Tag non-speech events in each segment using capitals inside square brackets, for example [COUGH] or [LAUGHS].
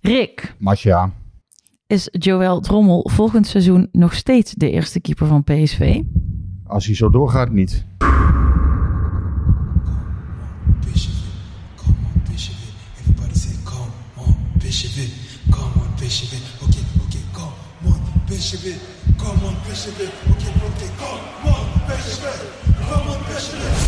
Rick, Masja. is Joël Drommel volgend seizoen nog steeds de eerste keeper van PSV? Als hij zo doorgaat, niet. Come on, Bishop. Okay, okay, come on, Bishop. Come on, Bishop.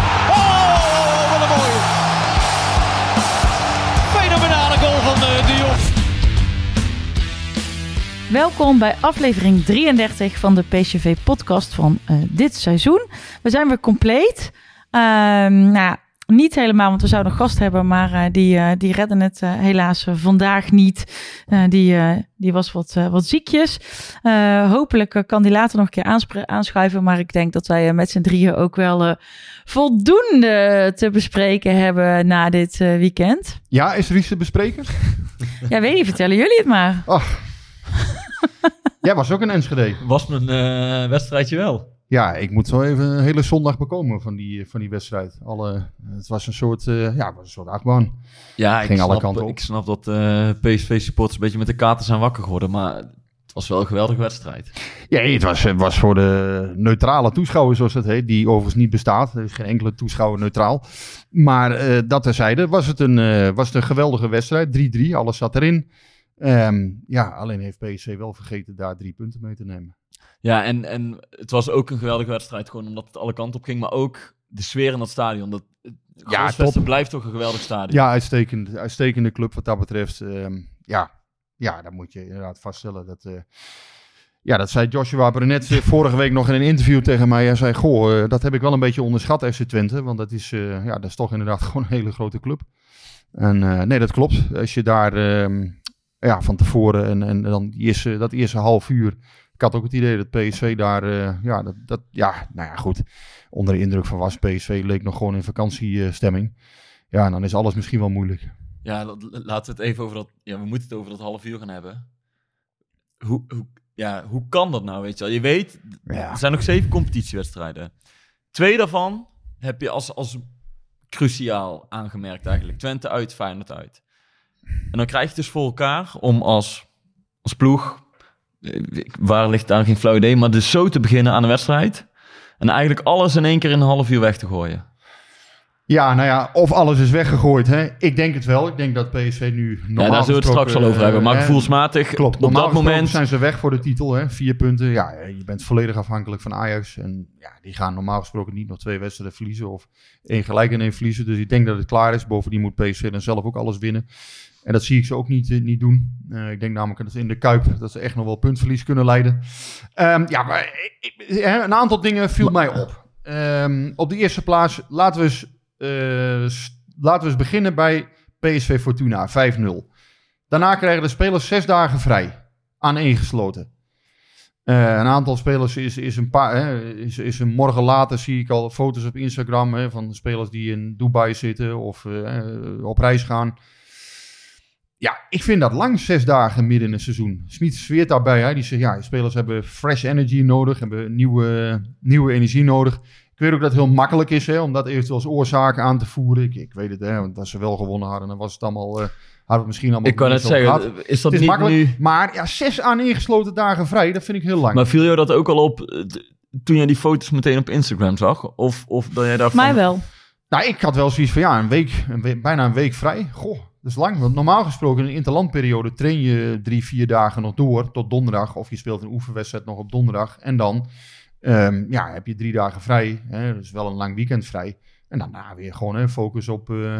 Welkom bij aflevering 33 van de PSV-podcast van eh, dit seizoen. We zijn weer compleet. Ehm, nou, ja, niet helemaal, want we zouden een gast hebben, maar eh, die, eh, die redden het helaas vandaag niet. Die, die was wat, wat ziekjes. Hopelijk kan die later nog een keer aanschuiven, maar ik denk dat wij met z'n drieën ook wel voldoende te bespreken hebben na dit weekend. Ja, is er iets te bespreken? Ja, weet niet, vertellen jullie het maar. Ach. [LAUGHS] Jij was ook een Enschede. Was mijn eh, wedstrijdje wel. Ja, ik moet zo even een hele zondag bekomen van die, van die wedstrijd. Alle, het was een soort, eh, ja, het was een soort achtbaan. Ja, Ging ik alle snap, kanten op. Ik snap dat eh, PSV-supporters een beetje met de kaarten zijn wakker geworden. Maar het was wel een geweldige wedstrijd. Ja, het was, het was voor de neutrale toeschouwer, zoals het heet, die overigens niet bestaat. Er is geen enkele toeschouwer neutraal. Maar eh, dat terzijde was het een, eh, was het een geweldige wedstrijd. 3-3, alles zat erin. Ehm, ja, alleen heeft PSV wel vergeten daar drie punten mee te nemen. Ja, en, en het was ook een geweldige wedstrijd. Gewoon omdat het alle kanten op ging. Maar ook de sfeer in dat stadion. Dat, ja, top. blijft toch een geweldig stadion. Ja, uitstekend, uitstekende club wat dat betreft. Ehm, ja, ja, dat moet je inderdaad vaststellen. Dat, eh, ja, dat zei Joshua Brenet eh, vorige week nog in een interview tegen mij. Hij zei, goh, eh, dat heb ik wel een beetje onderschat, FC Twente. Want dat is, ja, dat is toch inderdaad [LAUGHS] gewoon een hele grote club. En nee, dat klopt. Als je daar ehm, ja, van tevoren en, en dan die eerste, dat eerste half uur... Ik had ook het idee dat PSV daar, eh, ja, dat, dat, ja, nou ja, goed. Onder de indruk van was PSV leek nog gewoon in vakantiestemming. Ja, en dan is alles misschien wel moeilijk. Ja, la- la- laten we het even over dat... Ja, we moeten het over dat half uur gaan hebben. Hoe, hoe, ja, hoe kan dat nou, weet je wel? Je weet, Ja. er zijn nog zeven competitiewedstrijden. Twee daarvan heb je als, als cruciaal aangemerkt eigenlijk. Twente uit, Feyenoord uit. En dan krijg je het dus voor elkaar om als, als ploeg... eh, Waar ligt daar geen flauw idee, maar dus zo te beginnen aan een wedstrijd... En eigenlijk alles in één keer in een half uur weg te gooien. Ja, nou ja, of alles is weggegooid. Hè? Ik denk het wel. Ik denk dat PSV nu normaal Ja, daar zullen we het straks wel over hebben. Maar eh, gevoelsmatig, Klopt. op dat moment... zijn ze weg voor de titel. Hè? Vier punten. Ja, je bent volledig afhankelijk van Ajax. En ja, die gaan normaal gesproken niet nog twee wedstrijden verliezen. Of één gelijk en één verliezen. Dus ik denk dat het klaar is. Bovendien moet PSV dan zelf ook alles winnen. En dat zie ik ze ook niet, eh, niet doen. Eh, ik denk namelijk dat ze in de Kuip dat ze echt nog wel puntverlies kunnen leiden. Ehm, ja, maar hè, een aantal dingen viel mij op. Ehm, op de eerste plaats, laten we eens, eh, laten we eens beginnen bij PSV Fortuna, 5-0. Daarna krijgen de spelers zes dagen vrij, aan één gesloten. Eh, een aantal spelers is, is een paar, hè, is, is een morgen later zie ik al foto's op Instagram hè, van spelers die in Dubai zitten of eh, op reis gaan. Ja, ik vind dat lang, zes dagen midden in het seizoen. Smit zweert daarbij. Hè. Die zegt, ja, spelers hebben fresh energy nodig, hebben nieuwe, nieuwe energie nodig. Ik weet ook dat het heel makkelijk is hè, om dat eventueel als oorzaak aan te voeren. Ik, ik weet het, hè, want als ze wel gewonnen hadden, dan was het allemaal, eh, hadden we het misschien allemaal Ik kan het gehad. zeggen, is dat Het is niet makkelijk, nu... maar ja, zes aan ingesloten dagen vrij, dat vind ik heel lang. Maar viel jou dat ook al op eh, toen jij die foto's meteen op Instagram zag? Of, of dat jij dacht Mij wel. Nou, ik had wel zoiets van, ja, een week, een week- bijna een week vrij. Goh, Dat is lang. Want normaal gesproken in een interlandperiode train je drie, vier dagen nog door tot donderdag. Of je speelt een oefenwedstrijd nog op donderdag. En dan ehm, ja, heb je drie dagen vrij. Hè, dus wel een lang weekend vrij. En daarna weer gewoon hè, focus op, eh,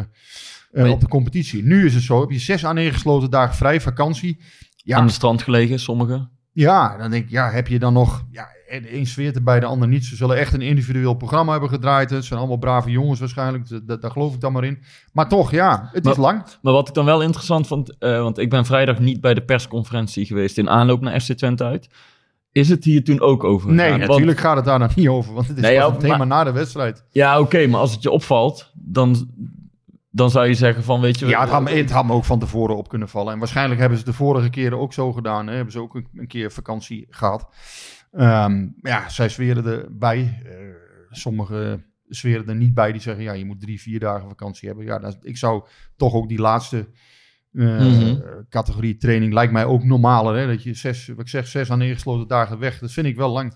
eh, op de competitie. Nu is het zo, heb je zes aan negen gesloten dagen vrij, vakantie. Ja, Aan de strand gelegen, sommigen. ja, dan denk ik, ja, heb je dan nog... Ja, de een zweert erbij, de ander niet. Ze zullen echt een individueel programma hebben gedraaid. Het zijn allemaal brave jongens waarschijnlijk. Dat- Daar geloof ik dan maar in. Maar toch, ja, het Maar- is lang. Maar wat ik dan wel interessant vond, eh, want ik ben vrijdag niet bij de persconferentie geweest in aanloop naar FC Twente uit. Is het hier toen ook over? Nee? Want- natuurlijk gaat het daar dan [LAUGHS] niet over. Want het is Nee, ja, het thema maar- na de wedstrijd. Ja, oké, maar als het je opvalt, dan, dan zou je zeggen van, weet je... Ja, het had, me, het had me ook van tevoren op kunnen vallen. En waarschijnlijk hebben ze de vorige keren ook zo gedaan. Hè? Hebben ze ook een, een keer vakantie gehad. Ehm, ja, zij zweren erbij. Eh sommigen zweren er niet bij. Die zeggen, ja, je moet drie, vier dagen vakantie hebben. Ja, dat, ik zou toch ook die laatste eh, Mhm. categorie training... lijkt mij ook normaler. Hè? Dat je zes, wat ik zeg, zes aan dagen weg. Dat vind ik wel lang.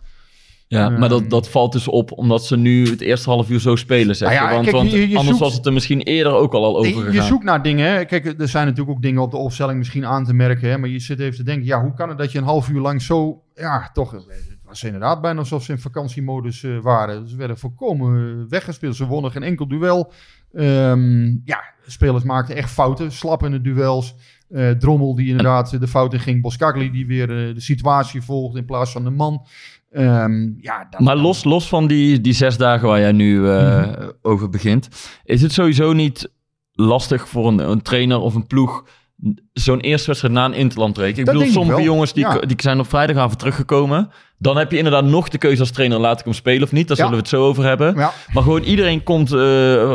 Ja, Ehm. maar dat, dat valt dus op omdat ze nu het eerste half uur zo spelen, zeg Nou ja, je. Want, kijk, want je- je anders zoekt- was het er misschien eerder ook al, al over gegaan. je zoekt naar dingen. Hè. Kijk, er zijn natuurlijk ook dingen op de opstelling misschien aan te merken. Hè. Maar je zit even te denken, ja, hoe kan het dat je een half uur lang zo... Ja, toch, eh, het was inderdaad bijna alsof ze in vakantiemodus eh, waren. Ze werden volkomen eh, weggespeeld. Ze wonnen geen enkel duel. Ehm, ja, spelers maakten echt fouten. Slap in de duels. Eh, Drommel die inderdaad de fout in ging. Boskagli die weer eh, de situatie volgt in plaats van de man. Ehm, ja, dat, Maar los, los van die, die zes dagen waar jij nu eh, Mhm. over begint, is het sowieso niet lastig voor een, een trainer of een ploeg zo'n eerste wedstrijd na een interlandbreek? Ik Dat bedoel, ik sommige jongens die, ja. die zijn op vrijdagavond teruggekomen. Dan heb je inderdaad nog de keuze als trainer, laat ik hem spelen of niet. Daar Ja. zullen we het zo over hebben. ja, Maar gewoon iedereen komt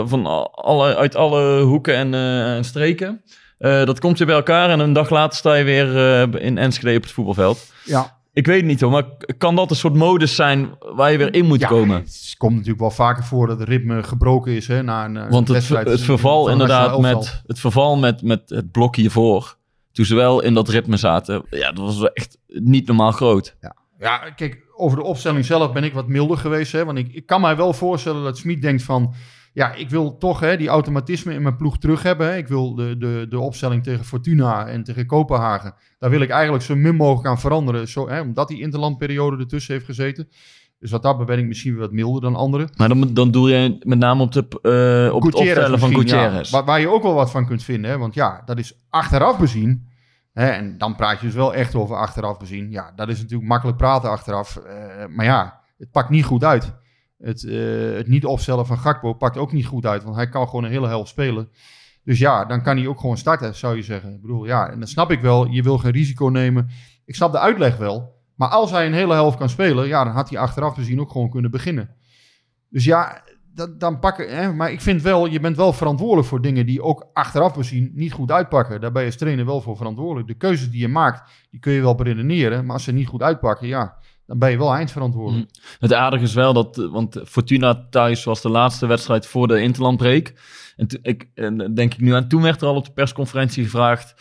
van alle, uit alle hoeken en, en streken. Eh, dat komt weer bij elkaar en een dag later sta je weer eh, in Enschede op het voetbalveld. ja. Ik weet het niet hoor, maar kan dat een soort modus zijn waar je weer in moet ja, komen? Het komt natuurlijk wel vaker voor dat het ritme gebroken is hè, na een eh, Want het, verval inderdaad met, het verval met, met het blok hiervoor, toen ze wel in dat ritme zaten, ja, dat was echt niet normaal groot. Ja, kijk, over de opstelling zelf ben ik wat milder geweest. Hè, want ik, ik kan mij wel voorstellen dat Smit denkt van... Ja, ik wil toch hè, die automatisme in mijn ploeg terug hebben. Hè. Ik wil de, de, de opstelling tegen Fortuna en tegen Kopenhagen. Daar wil ik eigenlijk zo min mogelijk aan veranderen. Zo, hè, omdat die interlandperiode ertussen heeft gezeten. Dus wat dat betreft ben ik misschien wat milder dan anderen. Maar dan, dan doe je met name op, de, eh, op het opstellen van ja. Gutierrez. waar, waar je ook wel wat van kunt vinden. Hè? Want ja, dat is achteraf bezien. Hè? En dan praat je dus wel echt over achteraf bezien. Ja, dat is natuurlijk makkelijk praten achteraf. eh, maar ja, het pakt niet goed uit. Het, eh, het niet opstellen van Gakpo pakt ook niet goed uit. Want hij kan gewoon een hele helft spelen. Dus ja, dan kan hij ook gewoon starten, zou je zeggen. Ik bedoel, ja, en dan snap ik wel. Je wil geen risico nemen. Ik snap de uitleg wel. Maar als hij een hele helft kan spelen, ja, dan had hij achteraf gezien ook gewoon kunnen beginnen. Dus ja, dat, dan pakken. Hè, maar ik vind wel, je bent wel verantwoordelijk voor dingen die ook achteraf gezien niet goed uitpakken. Daar ben je trainer wel voor verantwoordelijk. De keuzes die je maakt, die kun je wel beredeneren. Maar als ze niet goed uitpakken, ja, dan ben je wel eindverantwoordelijk. Het aardige is wel dat, want Fortuna thuis was de laatste wedstrijd voor de interlandbreek. En ik, en denk ik nu aan, toen werd er al op de persconferentie gevraagd,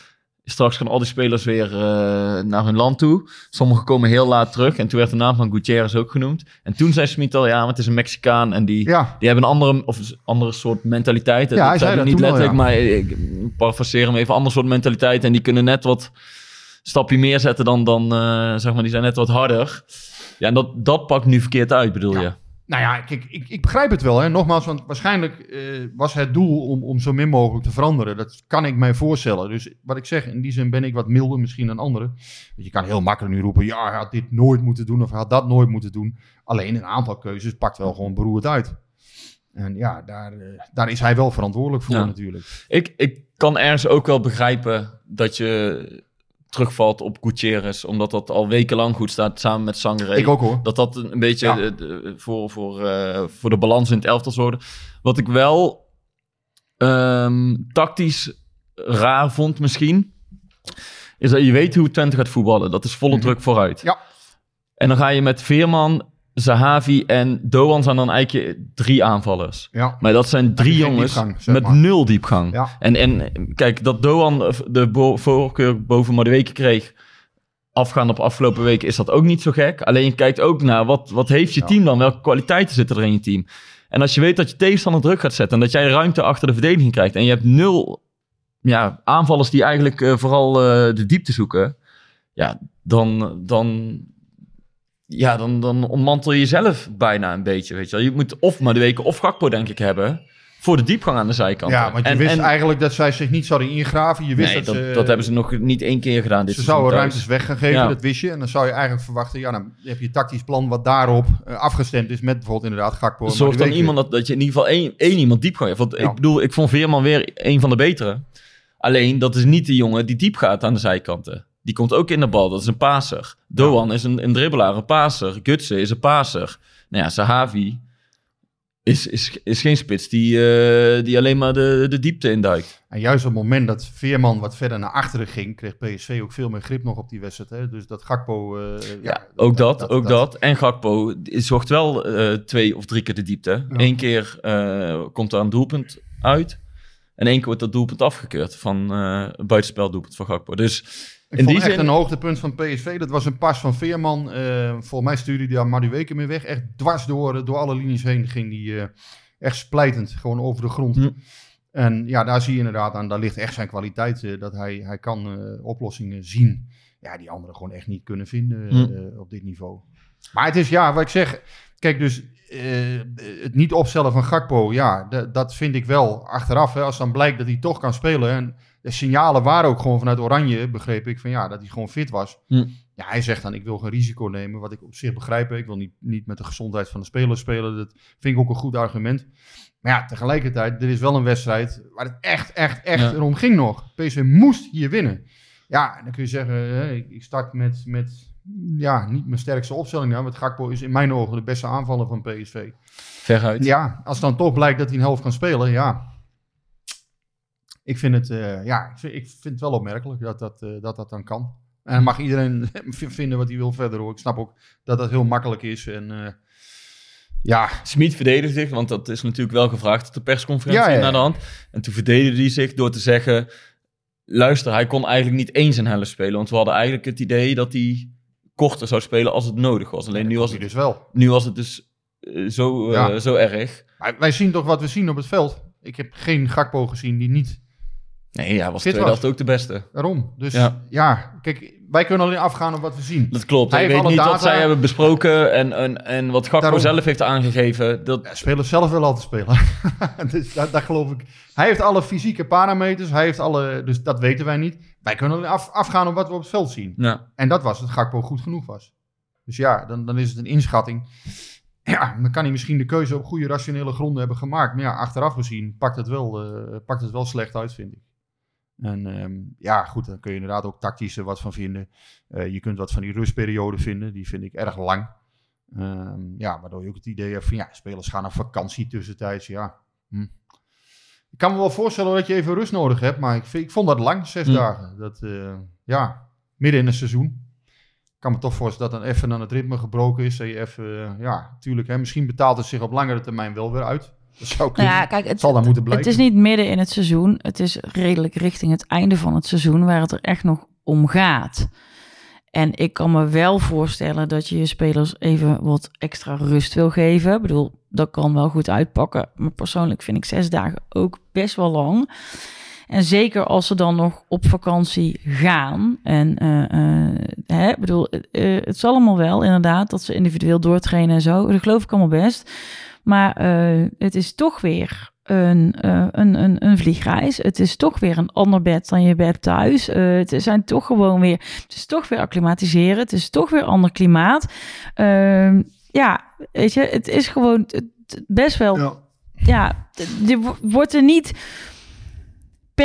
straks gaan al die spelers weer eh, naar hun land toe. Sommigen komen heel laat terug en toen werd de naam van Gutierrez ook genoemd. En toen zei Smit al, ja, het is een Mexicaan en die, Ja, die hebben een andere, of een andere soort mentaliteit. Ja, hij dat zei zei dat niet al, letterlijk, maar ik, ik parafraseer hem even, ander soort mentaliteit. En die kunnen net wat stapje meer zetten dan, dan eh, zeg maar, die zijn net wat harder. Ja, en dat, dat pakt nu verkeerd uit, bedoel Ja. je? Nou ja, kijk, ik, ik begrijp het wel. Hè. Nogmaals, want waarschijnlijk eh, was het doel om, om zo min mogelijk te veranderen. Dat kan ik mij voorstellen. Dus wat ik zeg, in die zin ben ik wat milder misschien dan anderen. Want je kan heel makkelijk nu roepen, ja, hij had dit nooit moeten doen of hij had dat nooit moeten doen. Alleen een aantal keuzes pakt wel gewoon beroerd uit. En ja, daar, eh, daar is hij wel verantwoordelijk voor Ja. natuurlijk. Ik, ik kan ergens ook wel begrijpen dat je terugvalt op Gutierrez, omdat dat al wekenlang goed staat samen met Sangre. Ik ook hoor. Dat dat een beetje Ja. de- de- voor, voor, eh, voor de balans in het elftal zorgde. Wat ik wel ehm, tactisch raar vond misschien, is dat je weet hoe Twente gaat voetballen. Dat is volle Mhm. druk vooruit. Ja. En dan ga je met Veerman, Zahavi en Doan zijn dan eigenlijk drie aanvallers. Ja, Maar dat zijn drie jongens zeg met maar. nul diepgang. ja. En, en kijk, dat Doan de voorkeur boven Madueke kreeg, afgaand op afgelopen weken, is dat ook niet zo gek. Alleen je kijkt ook naar, wat, wat heeft je Ja. team dan? Welke kwaliteiten zitten er in je team? En als je weet dat je tegenstander druk gaat zetten en dat jij ruimte achter de verdediging krijgt en je hebt nul ja, aanvallers die eigenlijk eh, vooral eh, de diepte zoeken, ja, dan, dan, ja, dan, dan ontmantel je jezelf bijna een beetje, weet je wel. Je moet of maar de weken of Gakpo, denk ik, hebben voor de diepgang aan de zijkant. Ja, want je en, wist en, eigenlijk dat zij zich niet zouden ingraven. Je wist nee, dat, dat, ze, dat hebben ze nog niet één keer gedaan dit Ze zouden thuis. ruimtes weggegeven, Ja. dat wist je. En dan zou je eigenlijk verwachten, ja, dan heb je tactisch plan wat daarop eh, afgestemd is met bijvoorbeeld inderdaad Gakpo. en Zorg dan Madueke. iemand dat, dat je in ieder geval één, één iemand diep gaat. Want Ja. ik bedoel, ik vond Veerman weer een van de betere. Alleen, dat is niet de jongen die diep gaat aan de zijkanten. Die komt ook in de bal, dat is een paser. Doan is een, een dribbelaar, een paser. Gutsen is een paser. Nou ja, Sahavi is, is, is geen spits die, eh, die alleen maar de, de diepte induikt. En juist op het moment dat Veerman wat verder naar achteren ging, kreeg PSV ook veel meer grip nog op die wedstrijd. Hè? Dus dat Gakpo... eh, ja, Ja, ook dat, ook dat. En Gakpo zocht wel eh, twee of drie keer de diepte. Ja. Eén keer komt er een doelpunt uit. En één keer wordt dat doelpunt afgekeurd van een buitenspeldoelpunt van Gakpo. Dus Ik in vond die echt zin... een hoogtepunt van PSV. Dat was een pas van Veerman. eh volgens mij stuurde hij daar Madueke mee weg. Echt dwars door, door alle linies heen ging die eh, echt splijtend. Gewoon over de grond. En ja, daar zie je inderdaad aan. Daar ligt echt zijn kwaliteit. eh, dat hij, hij kan oplossingen zien. Ja, die anderen gewoon echt niet kunnen vinden op dit niveau. Maar het is ja, wat ik zeg. Kijk, dus het niet opstellen van Gakpo. Ja, dat vind ik wel achteraf. Hè, als dan blijkt dat hij toch kan spelen. En de signalen waren ook gewoon vanuit Oranje, begreep ik, van ja, dat hij gewoon fit was. Hm. Ja, hij zegt dan, ik wil geen risico nemen, wat ik op zich begrijp. Ik wil niet, niet met de gezondheid van de spelers spelen. Dat vind ik ook een goed argument. Maar ja, tegelijkertijd, er is wel een wedstrijd waar het echt, echt, echt Ja. erom ging nog. PSV moest hier winnen. Ja, en dan kun je zeggen, hè, ik, ik start met, met ja, niet mijn sterkste opstelling. Nou, want Gakpo is in mijn ogen de beste aanvaller van PSV. Veruit. Ja, als dan toch blijkt dat hij een helft kan spelen, ja. Ik vind het, eh, ja, ik vind, ik vind het wel opmerkelijk dat dat, eh, dat, dat dan kan. En dan mag iedereen [LAUGHS] vinden wat hij wil verder hoor. Ik snap ook dat dat heel makkelijk is. En eh, ja, Smit verdedigde zich, want dat is natuurlijk wel gevraagd op de persconferentie Ja, ja, ja. naar de hand. En toen verdedigde hij zich door te zeggen... Luister, hij kon eigenlijk niet eens een helft spelen. Want we hadden eigenlijk het idee dat hij korter zou spelen als het nodig was. Alleen nu was het, dus wel. nu was het dus zo, zo erg. Maar wij zien toch wat we zien op het veld. Ik heb geen Gakpo gezien die niet Nee, hij was Fit tweede was. helft ook de beste. Daarom. Dus ja. Ja. kijk, wij kunnen alleen afgaan op wat we zien. Dat klopt. Hij ik weet alle niet wat zij hebben besproken en, en, en wat Gakpo Daarom. zelf heeft aangegeven. Dat, Ja, spelers zelf willen altijd spelen. [LAUGHS] dus dat, dat geloof ik. Hij heeft alle fysieke parameters. Hij heeft alle, dus dat weten wij niet. Wij kunnen alleen af, afgaan op wat we op het veld zien. ja. En dat was dat Gakpo goed genoeg was. Dus ja, dan, dan is het een inschatting. Ja, dan kan hij misschien de keuze op goede rationele gronden hebben gemaakt. Maar ja, achteraf gezien pakt het wel, eh, pakt het wel slecht uit, vind ik. En ehm, ja, goed, dan kun je inderdaad ook tactisch er wat van vinden. Eh, je kunt wat van die rustperiode vinden. Die vind ik erg lang. Ehm, ja, waardoor je ook het idee hebt van ja, spelers gaan op vakantie tussentijds. Ja. Hm. Ik kan me wel voorstellen dat je even rust nodig hebt, maar ik, ik vond dat lang, zes Hm. dagen. Dat, eh, ja, midden in een seizoen. Ik kan me toch voorstellen dat dan even aan het ritme gebroken is. Dat je even, eh, ja, natuurlijk, hè, misschien betaalt het zich op langere termijn wel weer uit. Dat zou Nou ja, kijk, het, zal dan moeten het blijken. is niet midden in het seizoen. Het is redelijk richting het einde van het seizoen waar het er echt nog om gaat. En ik kan me wel voorstellen dat je je spelers even wat extra rust wil geven. Ik bedoel, dat kan wel goed uitpakken. Maar persoonlijk vind ik zes dagen ook best wel lang. En zeker als ze dan nog op vakantie gaan. En eh, hè, bedoel, eh, het is allemaal wel inderdaad dat ze individueel doortrainen en zo. Dat geloof ik allemaal best. Maar eh, het is toch weer een, eh, een, een, een vliegreis. Het is toch weer een ander bed dan je bed thuis. Eh, het zijn toch gewoon weer. Het is toch weer acclimatiseren. Het is toch weer ander klimaat. Ehm, ja, weet je, het is gewoon best wel Ja. ja, je wo- wordt er niet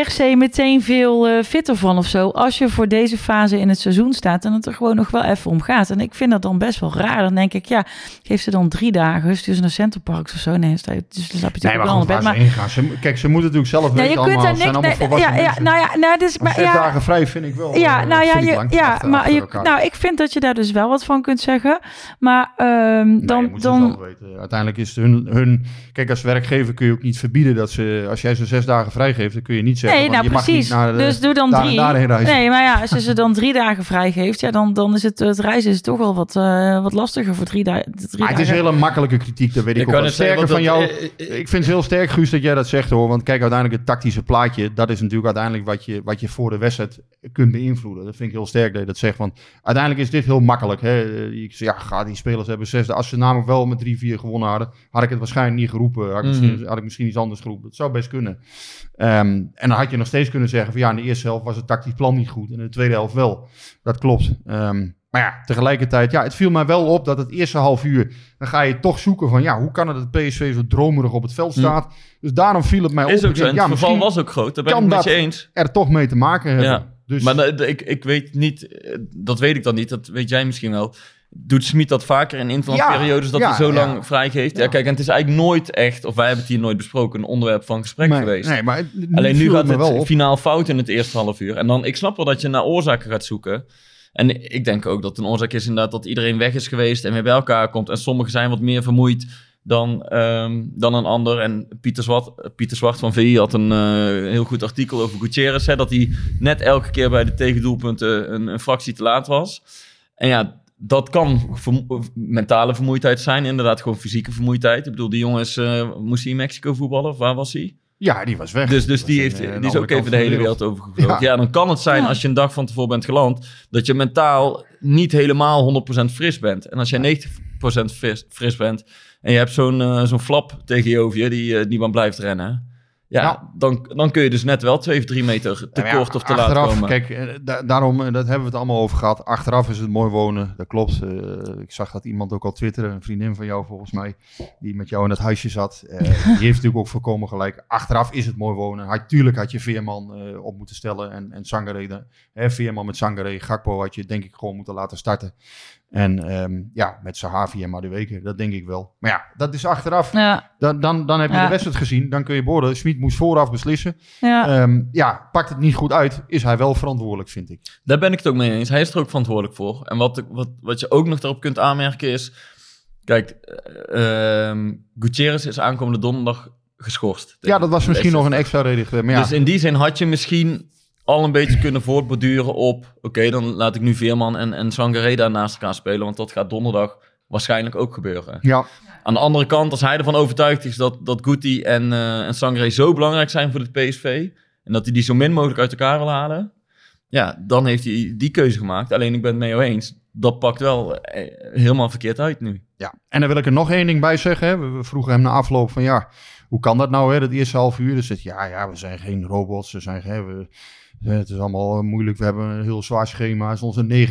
per se meteen veel eh, fitter van of zo. Als je voor deze fase in het seizoen staat en het er gewoon nog wel even om gaat. En ik vind dat dan best wel raar. Dan denk ik, ja, geef ze dan drie dagen, stuur ze naar Centerparks of zo. Nee, dus dan snap je Nee, maar ze bed. Maar heen gaan. Ze, kijk, ze moeten natuurlijk zelf ja, weten je kunt allemaal. Ze zijn niks... allemaal Nee, volwassen ja, ja, nou ja, nou, dus, Maar zes ja, dagen vrij vind ik wel. ja, eh, nou ja, je, ja maar je, nou, ik vind dat je daar dus wel wat van kunt zeggen. Maar Nee, dan, dan. Uiteindelijk is het hun, hun... Kijk, als werkgever kun je ook niet verbieden dat ze... Als jij ze zes dagen vrijgeeft, dan kun je niet zeggen... Nee, van, nou je mag niet precies. naar de- dus doe dan daar drie. daarheen reizen. Nee, maar ja, als je ze dan drie dagen vrij geeft, ja, dan, dan is het, het reizen is toch wel wat, eh, wat lastiger voor drie, da drie Maar het is dagen. een hele makkelijke kritiek, dat weet ik, Ik ook kan wel. het zeggen, Sterker van jou, dat- eh, ik vind het heel sterk, Guus, dat jij dat zegt hoor. Want kijk, uiteindelijk het tactische plaatje, dat is natuurlijk uiteindelijk wat je, wat je voor de wedstrijd kunt beïnvloeden. Dat vind ik heel sterk dat je dat zegt. Want uiteindelijk is dit heel makkelijk. Hè. Ik zeg, ja, ga, die spelers hebben zesde. Als ze namelijk wel met 3-4 gewonnen hadden, had ik het waarschijnlijk niet geroepen. Had ik, misschien, Mhm. had ik misschien iets anders geroepen. Dat zou best kunnen. Ehm, en dan had je nog steeds kunnen zeggen van ja, in de eerste helft was het tactisch plan niet goed. En in de tweede helft wel. Dat klopt. Ehm, maar ja, tegelijkertijd, ja, het viel mij wel op dat het eerste half uur, dan ga je toch zoeken van ja, hoe kan het dat PSV zo dromerig op het veld staat. Dus daarom viel het mij op. Ook zo. denk, En het ja, verval was ook groot. Daar ben ik het met je eens. er toch mee te maken hebben. Ja. Dus, Maar dat- ik, ik weet niet, eh, dat weet ik dan niet, dat weet jij misschien wel. Doet Smit dat vaker in interlandperiodes dat hij zo lang vrijgeeft? Ja. Ja. kijk, en het is eigenlijk nooit echt, of wij hebben het hier nooit besproken, een onderwerp van gesprek nee, geweest. nee, maar het- Alleen nu gaat het op. finaal fout in het eerste half uur. En dan, ik snap wel dat je naar oorzaken gaat zoeken. En ik denk ook dat een oorzaak is inderdaad dat iedereen weg is geweest en weer bij elkaar komt. En sommigen zijn wat meer vermoeid dan, ehm, dan een ander. En Pieter Zwart, Pieter Zwart van VI had een eh, heel goed artikel over Gutierrez. Hè, dat hij net elke keer bij de tegendoelpunten een, een fractie te laat was. En ja, dat kan vermo- mentale vermoeidheid zijn. Inderdaad, gewoon fysieke vermoeidheid. Ik bedoel, die jongens, eh, moest hij in Mexico voetballen? Of waar was hij? Ja, die was weg. Dus, dus die, heeft, eh, die is ook even de hele wereld overgevlogen. Ja. Ja. dan kan het zijn Ja. als je een dag van tevoren bent geland, dat je mentaal niet helemaal 100% fris bent. En als jij 90% fris, fris bent en je hebt zo'n eh, zo'n flap tegen je over je die, die maar blijft rennen. Ja, Ja. Dan, dan kun je dus net wel 2 of 3 meter te Ja, ja, kort of te laat komen. Kijk, eh, da- daarom, eh, dat hebben we het allemaal over gehad. Achteraf is het mooi wonen, dat klopt. Eh, ik zag dat iemand ook al twitteren, een vriendin van jou volgens mij, die met jou in het huisje zat. Die heeft [LAUGHS] natuurlijk ook voorkomen gelijk. Achteraf is het mooi wonen. Had, tuurlijk had je Veerman op moeten stellen en, en Veerman met Sangare, Gakpo had je denk ik gewoon moeten laten starten. En ehm, ja, met Sahavi en Madueke, dat denk ik wel. Maar ja, dat is achteraf. Ja, Dan, dan, dan heb je Ja. de wedstrijd gezien, dan kun je beoordelen. Smit moest vooraf beslissen. ja. Ehm, ja, pakt het niet goed uit, is hij wel verantwoordelijk, vind ik. Daar ben ik het ook mee eens. Hij is er ook verantwoordelijk voor. En wat, wat, wat je ook nog daarop kunt aanmerken is... Kijk, ehm, Gutierrez is aankomende donderdag geschorst. Ja, dat was misschien nog een extra reden geweest. Maar ja, Dus in die zin had je misschien al een beetje kunnen voortborduren op... Oké, dan laat ik nu Veerman en, en Sangaré naast elkaar spelen. Want dat gaat donderdag waarschijnlijk ook gebeuren. ja, Aan de andere kant, als hij ervan overtuigd is dat, dat Guti en, eh en Sangaré zo belangrijk zijn voor het PSV... en dat hij die zo min mogelijk uit elkaar wil halen... ja, dan heeft hij die keuze gemaakt. Alleen ik ben het jou eens. Dat pakt wel eh, helemaal verkeerd uit nu. ja. En dan wil ik er nog één ding bij zeggen. Hè. We, vroegen hem na afloop van ja, hoe kan dat nou, hè, dat eerste half uur? Dus het, ja, ja, we zijn geen robots. We zijn, hè, we, het is allemaal moeilijk. We hebben een heel zwaar schema. Het is onze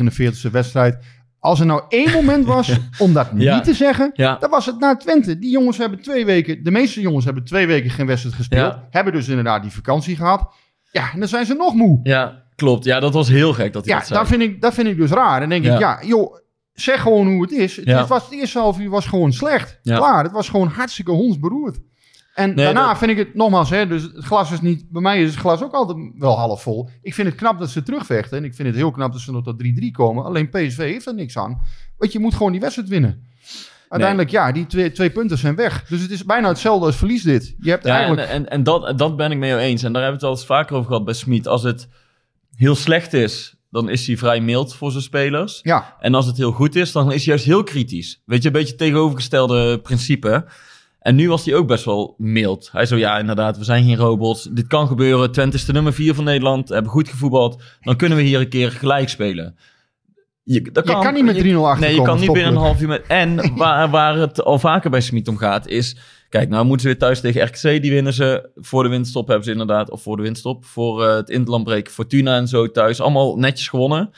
49e wedstrijd. Als er nou één moment [LAUGHS] was om dat Ja. niet te zeggen, Ja, dan was het naar Twente. Die jongens hebben twee weken, de meeste jongens hebben twee weken geen wedstrijd gespeeld. Ja. Hebben dus inderdaad die vakantie gehad. Ja, en dan zijn ze nog moe. ja klopt. Ja, dat was heel gek dat hij Ja, dat zei. dat vind, ik, dat vind ik dus raar. Dan denk ik, ja, joh, zeg gewoon hoe het is. Het, was, het eerste half uur was gewoon slecht. Klaar, het was gewoon hartstikke hondsberoerd. En Nee, daarna dat- vind ik het, nogmaals, hè, dus het glas is niet, bij mij is het glas ook altijd wel half vol. Ik vind het knap dat ze terugvechten en ik vind het heel knap dat ze nog tot 3-3 komen. Alleen PSV heeft er niks aan. Want je moet gewoon die wedstrijd winnen. Uiteindelijk, ja, die twee, twee punten zijn weg. Dus het is bijna hetzelfde als verlies dit. Je hebt Ja, eigenlijk... en, en, en dat, dat ben ik mee eens. En daar hebben we het al eens vaker over gehad bij Smit. Als het heel slecht is, dan is hij vrij mild voor zijn spelers. Ja, En als het heel goed is, dan is hij juist heel kritisch. Weet je, een beetje tegenovergestelde principe. En nu was hij ook best wel mild. Hij zo, ja, inderdaad, we zijn geen robots. Dit kan gebeuren. Twente is de nummer vier van Nederland. Hebben goed gevoetbald. Dan kunnen we hier een keer gelijk spelen. Je, dat je kan niet met 3-0 achterkomen. Nee, je kan niet binnen een half uur met... En [LAUGHS] waar, waar het al vaker bij Smit om gaat, is... Kijk, nou moeten ze weer thuis tegen RKC. Die winnen ze. Voor de winststop hebben ze inderdaad... Of voor de winststop. Voor eh, het interlandbreken. Fortuna en zo thuis. Allemaal netjes gewonnen.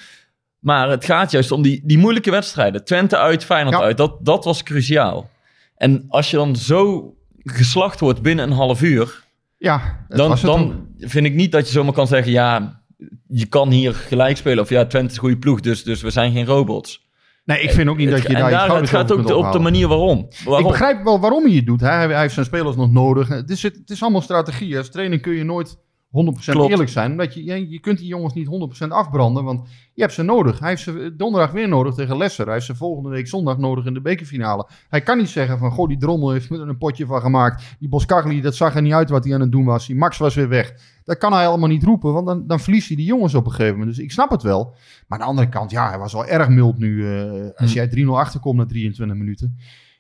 Maar het gaat juist om die, die moeilijke wedstrijden. Twente uit, Feyenoord Ja. uit. Dat, dat was cruciaal. En als je dan zo geslacht wordt binnen een half uur... Ja, Dan, dan vind ik niet dat je zomaar kan zeggen... Ja, je kan hier gelijk spelen. Of ja, Twente is een goede ploeg. Dus, dus we zijn geen robots. Nee, ik vind ook niet dat je en daar het gaat ook op de manier waarom. waarom? Ik begrijp wel waarom hij het doet. Hè. Hij, hij heeft zijn spelers nog nodig. Het is, het is allemaal strategie. Als trainer kun je nooit 100% Klopt. eerlijk zijn. Omdat je, je, je kunt die jongens niet 100% afbranden, want je hebt ze nodig. Hij heeft ze donderdag weer nodig tegen Leicester. Hij heeft ze volgende week zondag nodig in de bekerfinale. Hij kan niet zeggen van, goh, die Drommel heeft er een potje van gemaakt. Die Boskagli, dat zag er niet uit wat hij aan het doen was. Die Max was weer weg. Dat kan hij allemaal niet roepen, want dan, dan verliest hij die jongens op een gegeven moment. Dus ik snap het wel. Maar aan de andere kant, ja, hij was wel erg mild nu. eh, als Hm. jij 3-0 achterkomt na 23 minuten.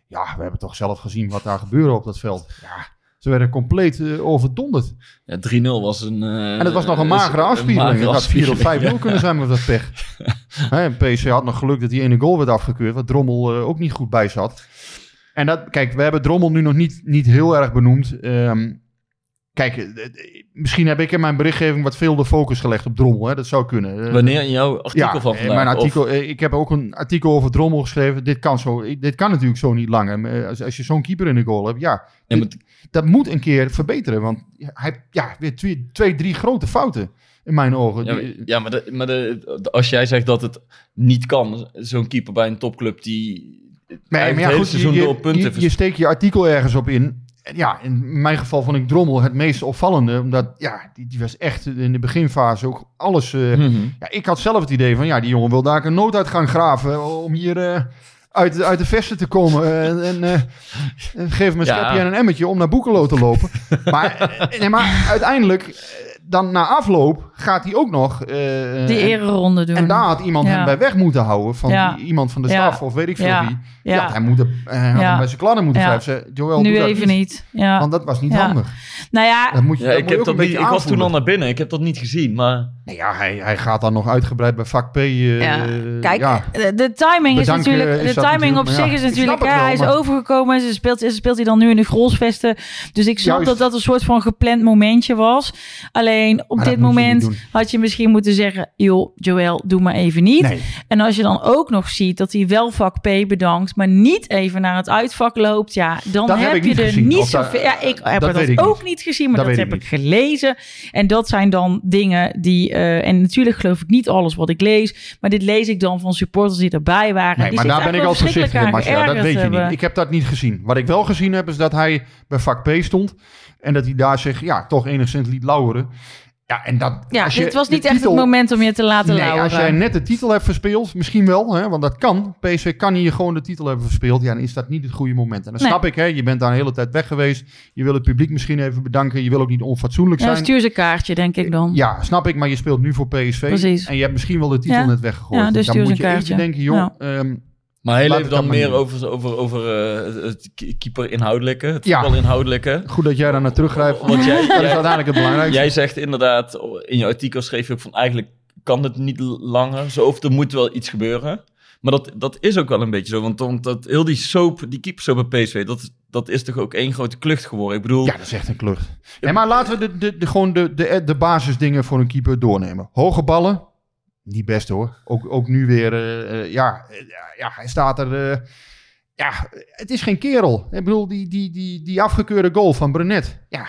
Ja, we hebben toch zelf gezien wat daar gebeurde op dat veld. Ja, ze werden compleet eh, overdonderd. Ja, 3-0 was een... eh, En het was nog een magere afspiegeling. Het had 4 of 5-0 afspiegeling, kunnen zijn met dat pech. [LAUGHS] Hè, PSV had nog geluk dat die ene goal werd afgekeurd. Wat Drommel eh, ook niet goed bij zat. En dat, kijk, we hebben Drommel nu nog niet, niet heel erg benoemd. Ehm, kijk, misschien heb ik in mijn berichtgeving wat veel de focus gelegd op Drommel. Hè. Dat zou kunnen. Wanneer in jouw artikel ja, van vandaag? Mijn artikel, ik heb ook een artikel over Drommel geschreven. Dit kan, zo, dit kan natuurlijk zo niet langer. Als, als je zo'n keeper in de goal hebt, ja. Ja, dit- dat moet een keer verbeteren. Want hij ja, weer twee, twee, drie grote fouten in mijn ogen. Ja, maar, ja, maar, de, maar de, de- als jij zegt dat het niet kan, zo'n keeper bij een topclub die Nee, maar ja, goed, seizoen je, door punten je, je steekt je artikel ergens op in. Ja, in mijn geval vond ik Drommel het meest opvallende. Omdat, ja, die, die was echt in de beginfase ook alles... eh, Mhm. ja, ik had zelf het idee van, ja, die jongen wil daar een nooduitgang graven... om hier eh, uit, de- uit de vesten te komen. en en, eh, en geef hem een Ja. schepje en een emmertje om naar Boekelo te lopen. maar, eh, nee, maar uiteindelijk, eh, dan na afloop, gaat hij ook nog... eh, Die en- ereronde doen. en daar had iemand Ja. hem bij weg moeten houden. Van Ja. die- iemand van de Ja. staf of weet ik veel Ja. wie. Ja. Ja. hij moet, hij had hem bij zijn kladden moeten Ja. nu even niet. Ja. Want dat was niet Ja. handig. Nou ja, Dat moet je, Ja, dat ik, heb dat een beetje ik was toen al naar binnen, ik heb dat niet gezien. Maar Nee, ja, hij, hij gaat dan nog uitgebreid bij vak P. eh, Ja. Kijk, ja. de, timing is natuurlijk. is De timing op zich is natuurlijk. hij is overgekomen en ze speelt, ze speelt hij dan nu in de Grolsvesten. Dus ik snap dat dat een soort van gepland momentje was. Alleen op Maar dit je moment had je misschien moeten zeggen: joh, Joël, doe maar even niet. Nee. En als je dan ook nog ziet dat hij wel vak P bedankt, maar niet even naar het uitvak loopt, ja, dan Dat heb je niet er gezien. niet zoveel. Ja, ik heb dat ook niet gezien, maar Dat heb ik ik gelezen. En dat zijn dan dingen die. eh, en natuurlijk geloof ik niet alles wat ik lees, maar dit lees ik dan van supporters die erbij waren. Nee, die maar daar ben ik al voorzichtig in, Marcia. Dat weet je niet. Ik heb dat niet gezien. Wat ik wel gezien heb, is dat hij bij vak P stond. En dat hij daar zich ja, toch enigszins liet lauweren. Ja, en dat, Ja, als je dit was niet echt het moment om je te laten Nee, lauweren. als jij net de titel hebt verspeeld, misschien wel, hè, want dat kan. PSV kan hier gewoon de titel hebben verspeeld. Ja, dan is dat niet het goede moment. En dan Nee. snap ik, hè, je bent daar een hele tijd weg geweest. Je wil het publiek misschien even bedanken. Je wil ook niet onfatsoenlijk Ja, zijn. stuur ze een kaartje, denk ik dan. Ja, snap ik, maar je speelt nu voor PSV. Precies. En je hebt misschien wel de titel Ja. net weggegooid. Ja, dus dan stuur moet je kaartje. denken, joh, Ja. ehm, Maar heel even dan meer over, over, over eh, het ke- keeper inhoudelijke, het Ja. voetbal inhoudelijke. goed dat jij daar naar teruggrijpt. Want jij- [LAUGHS] dat is uiteindelijk het belangrijkste. Jij zegt inderdaad, in je artikel schreef je ook van eigenlijk kan het niet langer, zo of er moet wel iets gebeuren. Maar dat, dat is ook wel een beetje zo, want, want dat, heel die soap, die keepersoap bij PSV, dat, dat is toch ook één grote klucht geworden. Ik bedoel, Ja, dat is echt een klucht. Nee, maar laten we de, de, de, gewoon de, de, de basisdingen voor een keeper doornemen. Hoge ballen, niet best hoor. Ook, ook nu weer, eh, eh, ja, eh, ja, hij staat er... eh, ja, het is geen kerel. Ik bedoel, die, die, die, die afgekeurde goal van Brenet. Ja,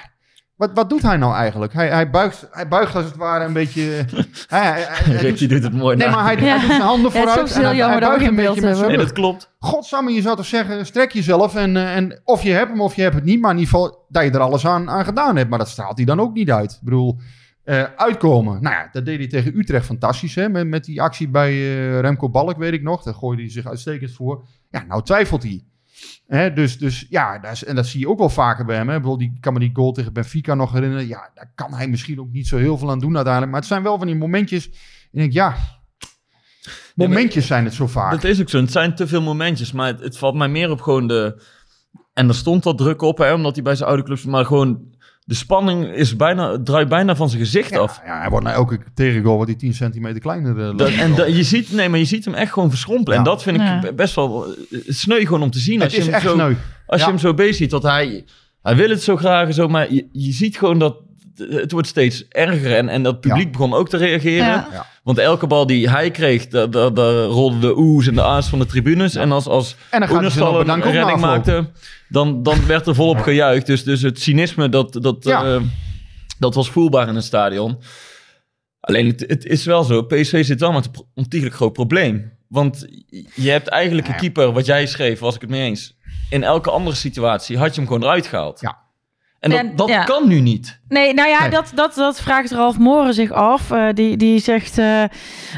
wat, wat doet hij nou eigenlijk? Hij, hij, buigt, hij buigt als het ware een beetje... [LAUGHS] hij, hij, hij- hij Rick, doet- het mooi Nee, na. maar hij, Ja. hij doet zijn handen Ja, het is vooruit. en heel hij, jammer dat beeld Nee, rug. dat klopt. Godsamme, je zou toch zeggen, strek jezelf en, en of je hebt hem of je hebt het niet. Maar in ieder geval dat je er alles aan, aan gedaan hebt. Maar dat straalt hij dan ook niet uit. Ik bedoel, eh, uitkomen. Nou ja, dat deed hij tegen Utrecht fantastisch. Hè? Met, met die actie bij eh, Remco Balk, weet ik nog. Daar gooide hij zich uitstekend voor. Ja, nou twijfelt hij. Hè, dus, dus ja, dat is, en dat zie je ook wel vaker bij hem. Hè? Ik bedoel, die kan me die goal tegen Benfica nog herinneren. Ja, daar kan hij misschien ook niet zo heel veel aan doen uiteindelijk. Maar het zijn wel van die momentjes. En ik denk, ja, momentjes zijn het zo vaak. Dat is ook zo. Het zijn te veel momentjes. Maar het, het valt mij meer op gewoon de... En er stond wat druk op, hè, omdat hij bij zijn oude club... Maar gewoon... De spanning is bijna, draait bijna van zijn gezicht Ja, af. ja, hij wordt nou elke tegengoal wordt hij 10 centimeter kleiner. eh, Dat, en dat- je, ziet, nee, maar je ziet hem echt gewoon verschrompelen. En dat vind ik Ja. best wel eh, sneu gewoon om te zien. het Als je hem echt zo, sneu. Als Ja. je hem zo bezig ziet, dat hij... Hij wil het zo graag en zo, maar je, je ziet gewoon dat... Het wordt steeds erger en, en dat publiek Ja. begon ook te reageren. Ja. Want elke bal die hij kreeg, daar, daar rolden de oes en de a's van de tribunes. En als, als En dan Oenerstal een redding maakte, dan, dan werd er volop gejuicht. Dus, dus het cynisme, dat, dat, Ja. eh, dat was voelbaar in het stadion. Alleen, het, het is wel zo, PSV zit wel met een ontiegelijk groot probleem. Want je hebt eigenlijk een keeper, wat jij schreef, was ik het mee eens. In elke andere situatie had je hem gewoon eruit gehaald. Ja. En dat, En- dat ja. kan nu niet. Nee, nou ja, Nee. Dat, dat, dat vraagt Ralf Moren zich af. Eh, die, die zegt, eh,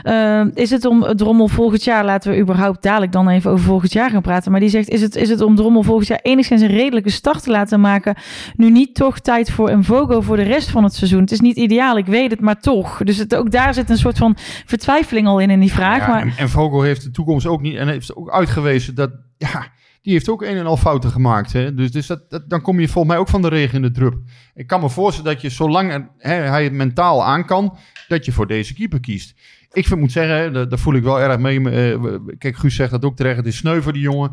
eh, is het om Drommel volgend jaar... Laten we überhaupt dadelijk dan even over volgend jaar gaan praten. Maar die zegt, is het, is het om Drommel volgend jaar enigszins een redelijke start te laten maken... nu niet toch tijd voor een Vogo voor de rest van het seizoen? Het is niet ideaal, ik weet het, maar toch. Dus het, ook daar zit een soort van vertwijfeling al in, in die vraag. Ja, maar, en, en Vogel heeft de toekomst ook niet. En heeft ook uitgewezen dat. Ja, die heeft ook een en al fouten gemaakt. Hè? Dus, dus dat, dan kom je volgens mij ook van de regen in de drup. Ik kan me voorstellen dat je, zolang hè, hij het mentaal aan kan, dat je voor deze keeper kiest. Ik moet zeggen, daar, voel ik wel erg mee. eh, kijk, Guus zegt dat ook terecht. Het is sneu voor die jongen.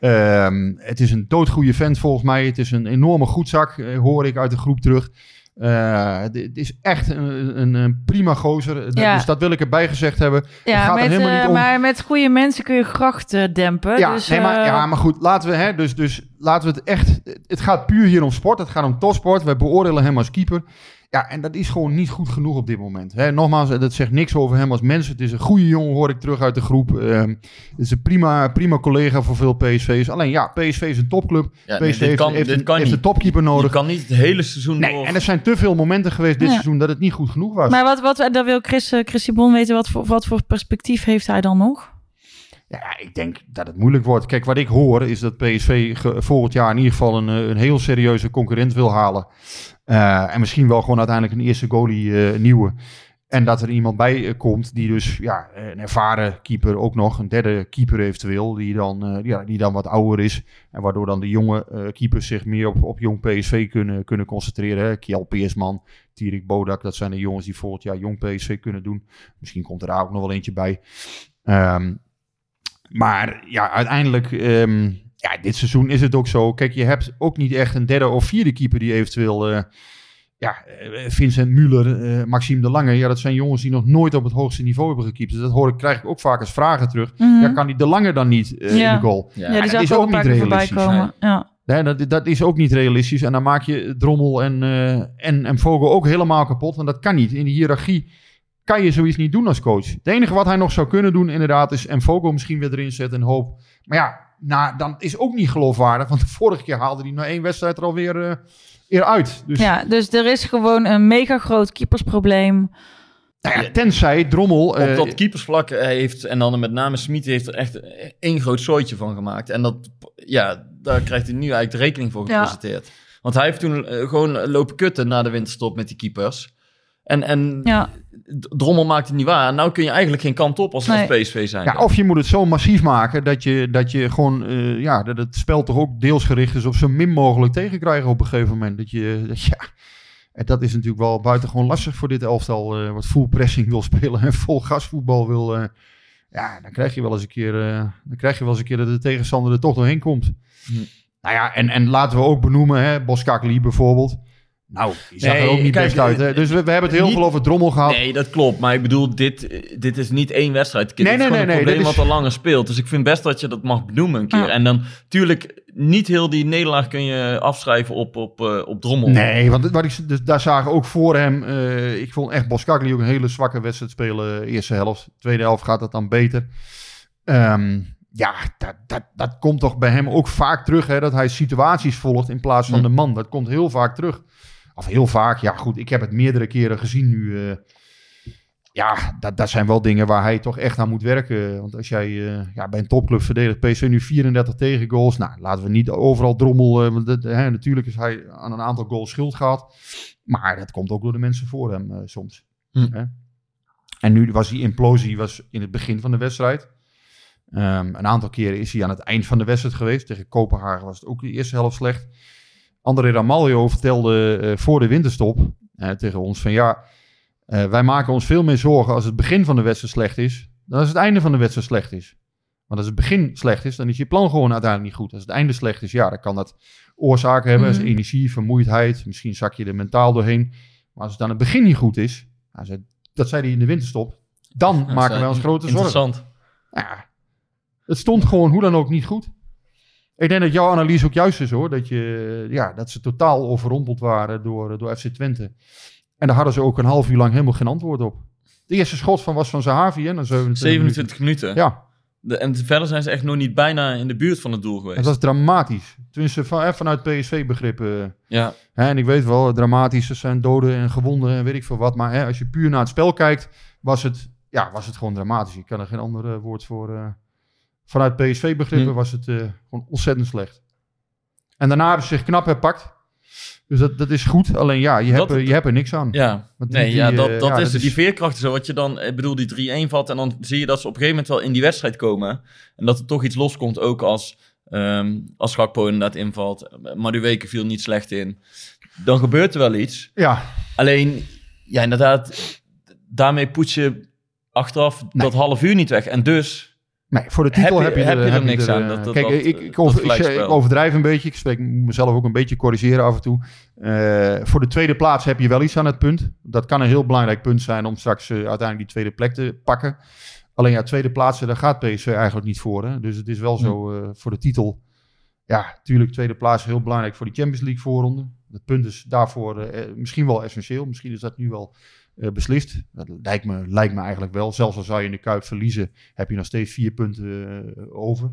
Ehm, het is een doodgoeie vent volgens mij. Het is een enorme goedzak, eh, hoor ik uit de groep terug. Eh, het is echt een, een, een prima gozer. Ja. Dus dat wil ik erbij gezegd hebben. Ja, gaat er helemaal eh, niet om. maar met goede mensen kun je grachten dempen. Ja, dus, nee, maar, eh, ja, maar goed, laten we, hè, dus, dus laten we het echt. Het gaat puur hier om sport. Het gaat om topsport. Wij beoordelen hem als keeper. Ja, en dat is gewoon niet goed genoeg op dit moment. Hè, nogmaals, dat zegt niks over hem als mens. Het is een goede jongen, hoor ik terug uit de groep. Ehm, het is een prima, prima collega voor veel PSV's. Alleen ja, PSV is een topclub. Ja, PSV heeft, kan, heeft, een, een topkeeper Je nodig. kan niet het hele seizoen Nee, door- en er zijn te veel momenten geweest dit Ja. seizoen dat het niet goed genoeg was. Maar wat, wat, dan wil Chris, eh, Chris Bon weten, wat voor, wat voor perspectief heeft hij dan nog? Ja, ik denk dat het moeilijk wordt. Kijk, wat ik hoor is dat PSV ge- volgend jaar in ieder geval een, eh, een heel serieuze concurrent wil halen. Eh, en misschien wel gewoon uiteindelijk een eerste goalie eh, nieuwe. En dat er iemand bij eh, komt die dus ja, een ervaren keeper ook nog, een derde keeper eventueel, die dan, ja, die dan wat ouder is. En waardoor dan de jonge keepers zich meer op, op jong PSV kunnen, kunnen concentreren. Hè. Kjell Peersman, Tierik Bodak, dat zijn de jongens die volgend jaar jong PSV kunnen doen. Misschien komt er daar ook nog wel eentje bij. Ehm, maar ja, uiteindelijk, ehm, ja, dit seizoen is het ook zo. Kijk, je hebt ook niet echt een derde of vierde keeper die eventueel, eh, ja, eh, Vincent Muller, eh, Maxime de Lange, ja, dat zijn jongens die nog nooit op het hoogste niveau hebben gekiept. Dus dat hoor ik, krijg ik ook vaak als vragen terug. Mhm. Ja, kan die de Lange dan niet eh, Ja. in de goal? Ja. Ja, die dat is ook ook een paar niet realistisch, komen. Ja. Nee, dat, dat is ook niet realistisch. En dan maak je Drommel en, eh, en, en Vogel ook helemaal kapot. Want dat kan niet. In de hiërarchie kan je zoiets niet doen als coach. Het enige wat hij nog zou kunnen doen, inderdaad, is en Vogel misschien weer erin zetten en hoop. Maar ja, nou, dan is ook niet geloofwaardig. Want de vorige keer haalde hij na één wedstrijd er alweer eh weer uit. Dus ja, dus er is gewoon een mega groot keepersprobleem. nou ja, tenzij Drommel... Op eh, dat keepersvlak eh, heeft, en dan met name Smit heeft er echt één groot zooitje van gemaakt. En dat, ja, daar krijgt hij nu eigenlijk de rekening voor Ja. gepresenteerd. Want hij heeft toen gewoon lopen kutten na de winterstop met die keepers. En, en Ja, Drommel maakt het niet waar. Nou kun je eigenlijk geen kant op als, als Nee. PSV zijn. Ja, of je moet het zo massief maken dat je, dat je gewoon, eh, ja, dat het spel toch ook deels gericht is op zo min mogelijk tegenkrijgen op een gegeven moment. Dat je, [LAUGHS] dat, ja, en dat is natuurlijk wel buitengewoon lastig voor dit elftal, eh, wat full pressing wil [LAUGHS] spelen en vol gasvoetbal wil. eh, ja, dan krijg je wel eens een keer, eh, dan krijg je wel eens een keer dat de tegenstander er toch doorheen komt. Hm. Nou ja, en, en laten we ook benoemen, hè, Boskakli bijvoorbeeld. Nou, die zag Nee, er ook niet kijk, best uit. Hè? eh, Dus we, we hebben het heel niet- veel over Drommel gehad. Nee, dat klopt. Maar ik bedoel, dit, eh, dit is niet één wedstrijd. Dit Nee, is nee, gewoon nee, een nee, probleem is- wat al langer speelt. Dus ik vind best dat je dat mag benoemen een keer. En dan, tuurlijk, niet heel die nederlaag kun je afschrijven op, op, eh, op Drommel. Nee, want wat ik, dus daar zagen ook voor hem. eh, ik vond echt Boskakli ook een hele zwakke wedstrijd spelen. eh, Eerste helft. Tweede helft gaat het dan beter. Ehm, ja, dat, dat, dat komt toch bij hem ook vaak terug. Hè, dat hij situaties volgt in plaats van Hm. de man. Dat komt heel vaak terug. Of heel vaak. Ja, goed. Ik heb het meerdere keren gezien nu. eh. ja, dat, dat zijn wel dingen waar hij toch echt aan moet werken. Want als jij eh, ja, bij een topclub verdedigt, PSV nu 34 tegengoals. Nou, laten we niet overal drommel. eh, want dat, hè, natuurlijk is hij aan een aantal goals schuld gehad. Maar dat komt ook door de mensen voor hem soms. Hm. Hè? En nu was die implosie was in het begin van de wedstrijd. Ehm, een aantal keren is hij aan het eind van de wedstrijd geweest. Tegen Kopenhagen was het ook de eerste helft slecht. André Ramaljo vertelde eh, voor de winterstop tegen ons van ja, eh, wij maken ons veel meer zorgen als het begin van de wedstrijd slecht is, dan als het einde van de wedstrijd slecht is. Want als het begin slecht is, dan is je plan gewoon uiteindelijk niet goed. Als het einde slecht is, ja, dan kan dat oorzaken hebben. als Mhm. energie, vermoeidheid, misschien zak je er mentaal doorheen. Maar als het aan het begin niet goed is, nou, ze- dat zei hij in de winterstop, dan Dat maken eh, wij ons grote zorgen. Interessant. Ja, het stond gewoon hoe dan ook niet goed. Ik denk dat jouw analyse ook juist is hoor. Dat, je, ja, dat ze totaal overrompeld waren door, door FC Twente. En daar hadden ze ook een half uur lang helemaal geen antwoord op. De eerste schot van was van Zahavi hè, na 27, 27 minuten. Ja, De, en verder zijn ze echt nog niet bijna in de buurt van het doel geweest. Het was dramatisch. Tenminste, van, hè, vanuit PSV-begrippen. Ja, Hè, en ik weet wel, dramatisch, er zijn doden en gewonden en weet ik veel wat. Maar hè, als je puur naar het spel kijkt, was het, ja, was het gewoon dramatisch. Ik kan er geen ander eh, woord voor. eh, vanuit PSV-begrippen Hm. was het eh, gewoon ontzettend slecht. En daarna hebben ze zich knap herpakt. Dus dat, dat is goed. Alleen ja, je, Dat- hebt, er- je hebt er niks aan. ja. Want die- nee, ja, die, dat, eh, dat ja, is dat. Die veerkracht zo. Wat je dan, ik bedoel, die 3-1 valt en dan zie je dat ze op een gegeven moment wel in die wedstrijd komen. En dat er toch iets loskomt, ook als, ehm als Gakpo inderdaad invalt. Maduweke viel niet slecht in. Dan gebeurt er wel iets. Ja, Alleen, ja, inderdaad, daarmee poets je achteraf dat half uur niet weg. En dus, nee, voor de titel Heb je- heb je, heb er, je er niks er, aan, eh, dat- dat- Kijk, dat- ik, ik, over, ik overdrijf een beetje. Ik spreek mezelf ook een beetje corrigeren af en toe. Eh, voor de tweede plaats heb je wel iets aan het punt. Dat kan een heel belangrijk punt zijn om straks eh, uiteindelijk die tweede plek te pakken. Alleen ja, tweede plaatsen, daar gaat PSV eigenlijk niet voor. Hè? Dus het is wel zo eh, voor de titel. Ja, natuurlijk tweede plaats heel belangrijk voor die Champions League voorronde. Het punt is daarvoor eh, eh, misschien wel essentieel. Misschien is dat nu wel eh, beslist. Dat lijkt me, lijkt me eigenlijk wel. Zelfs al zou je in de Kuip verliezen, heb je nog steeds vier punten eh, over.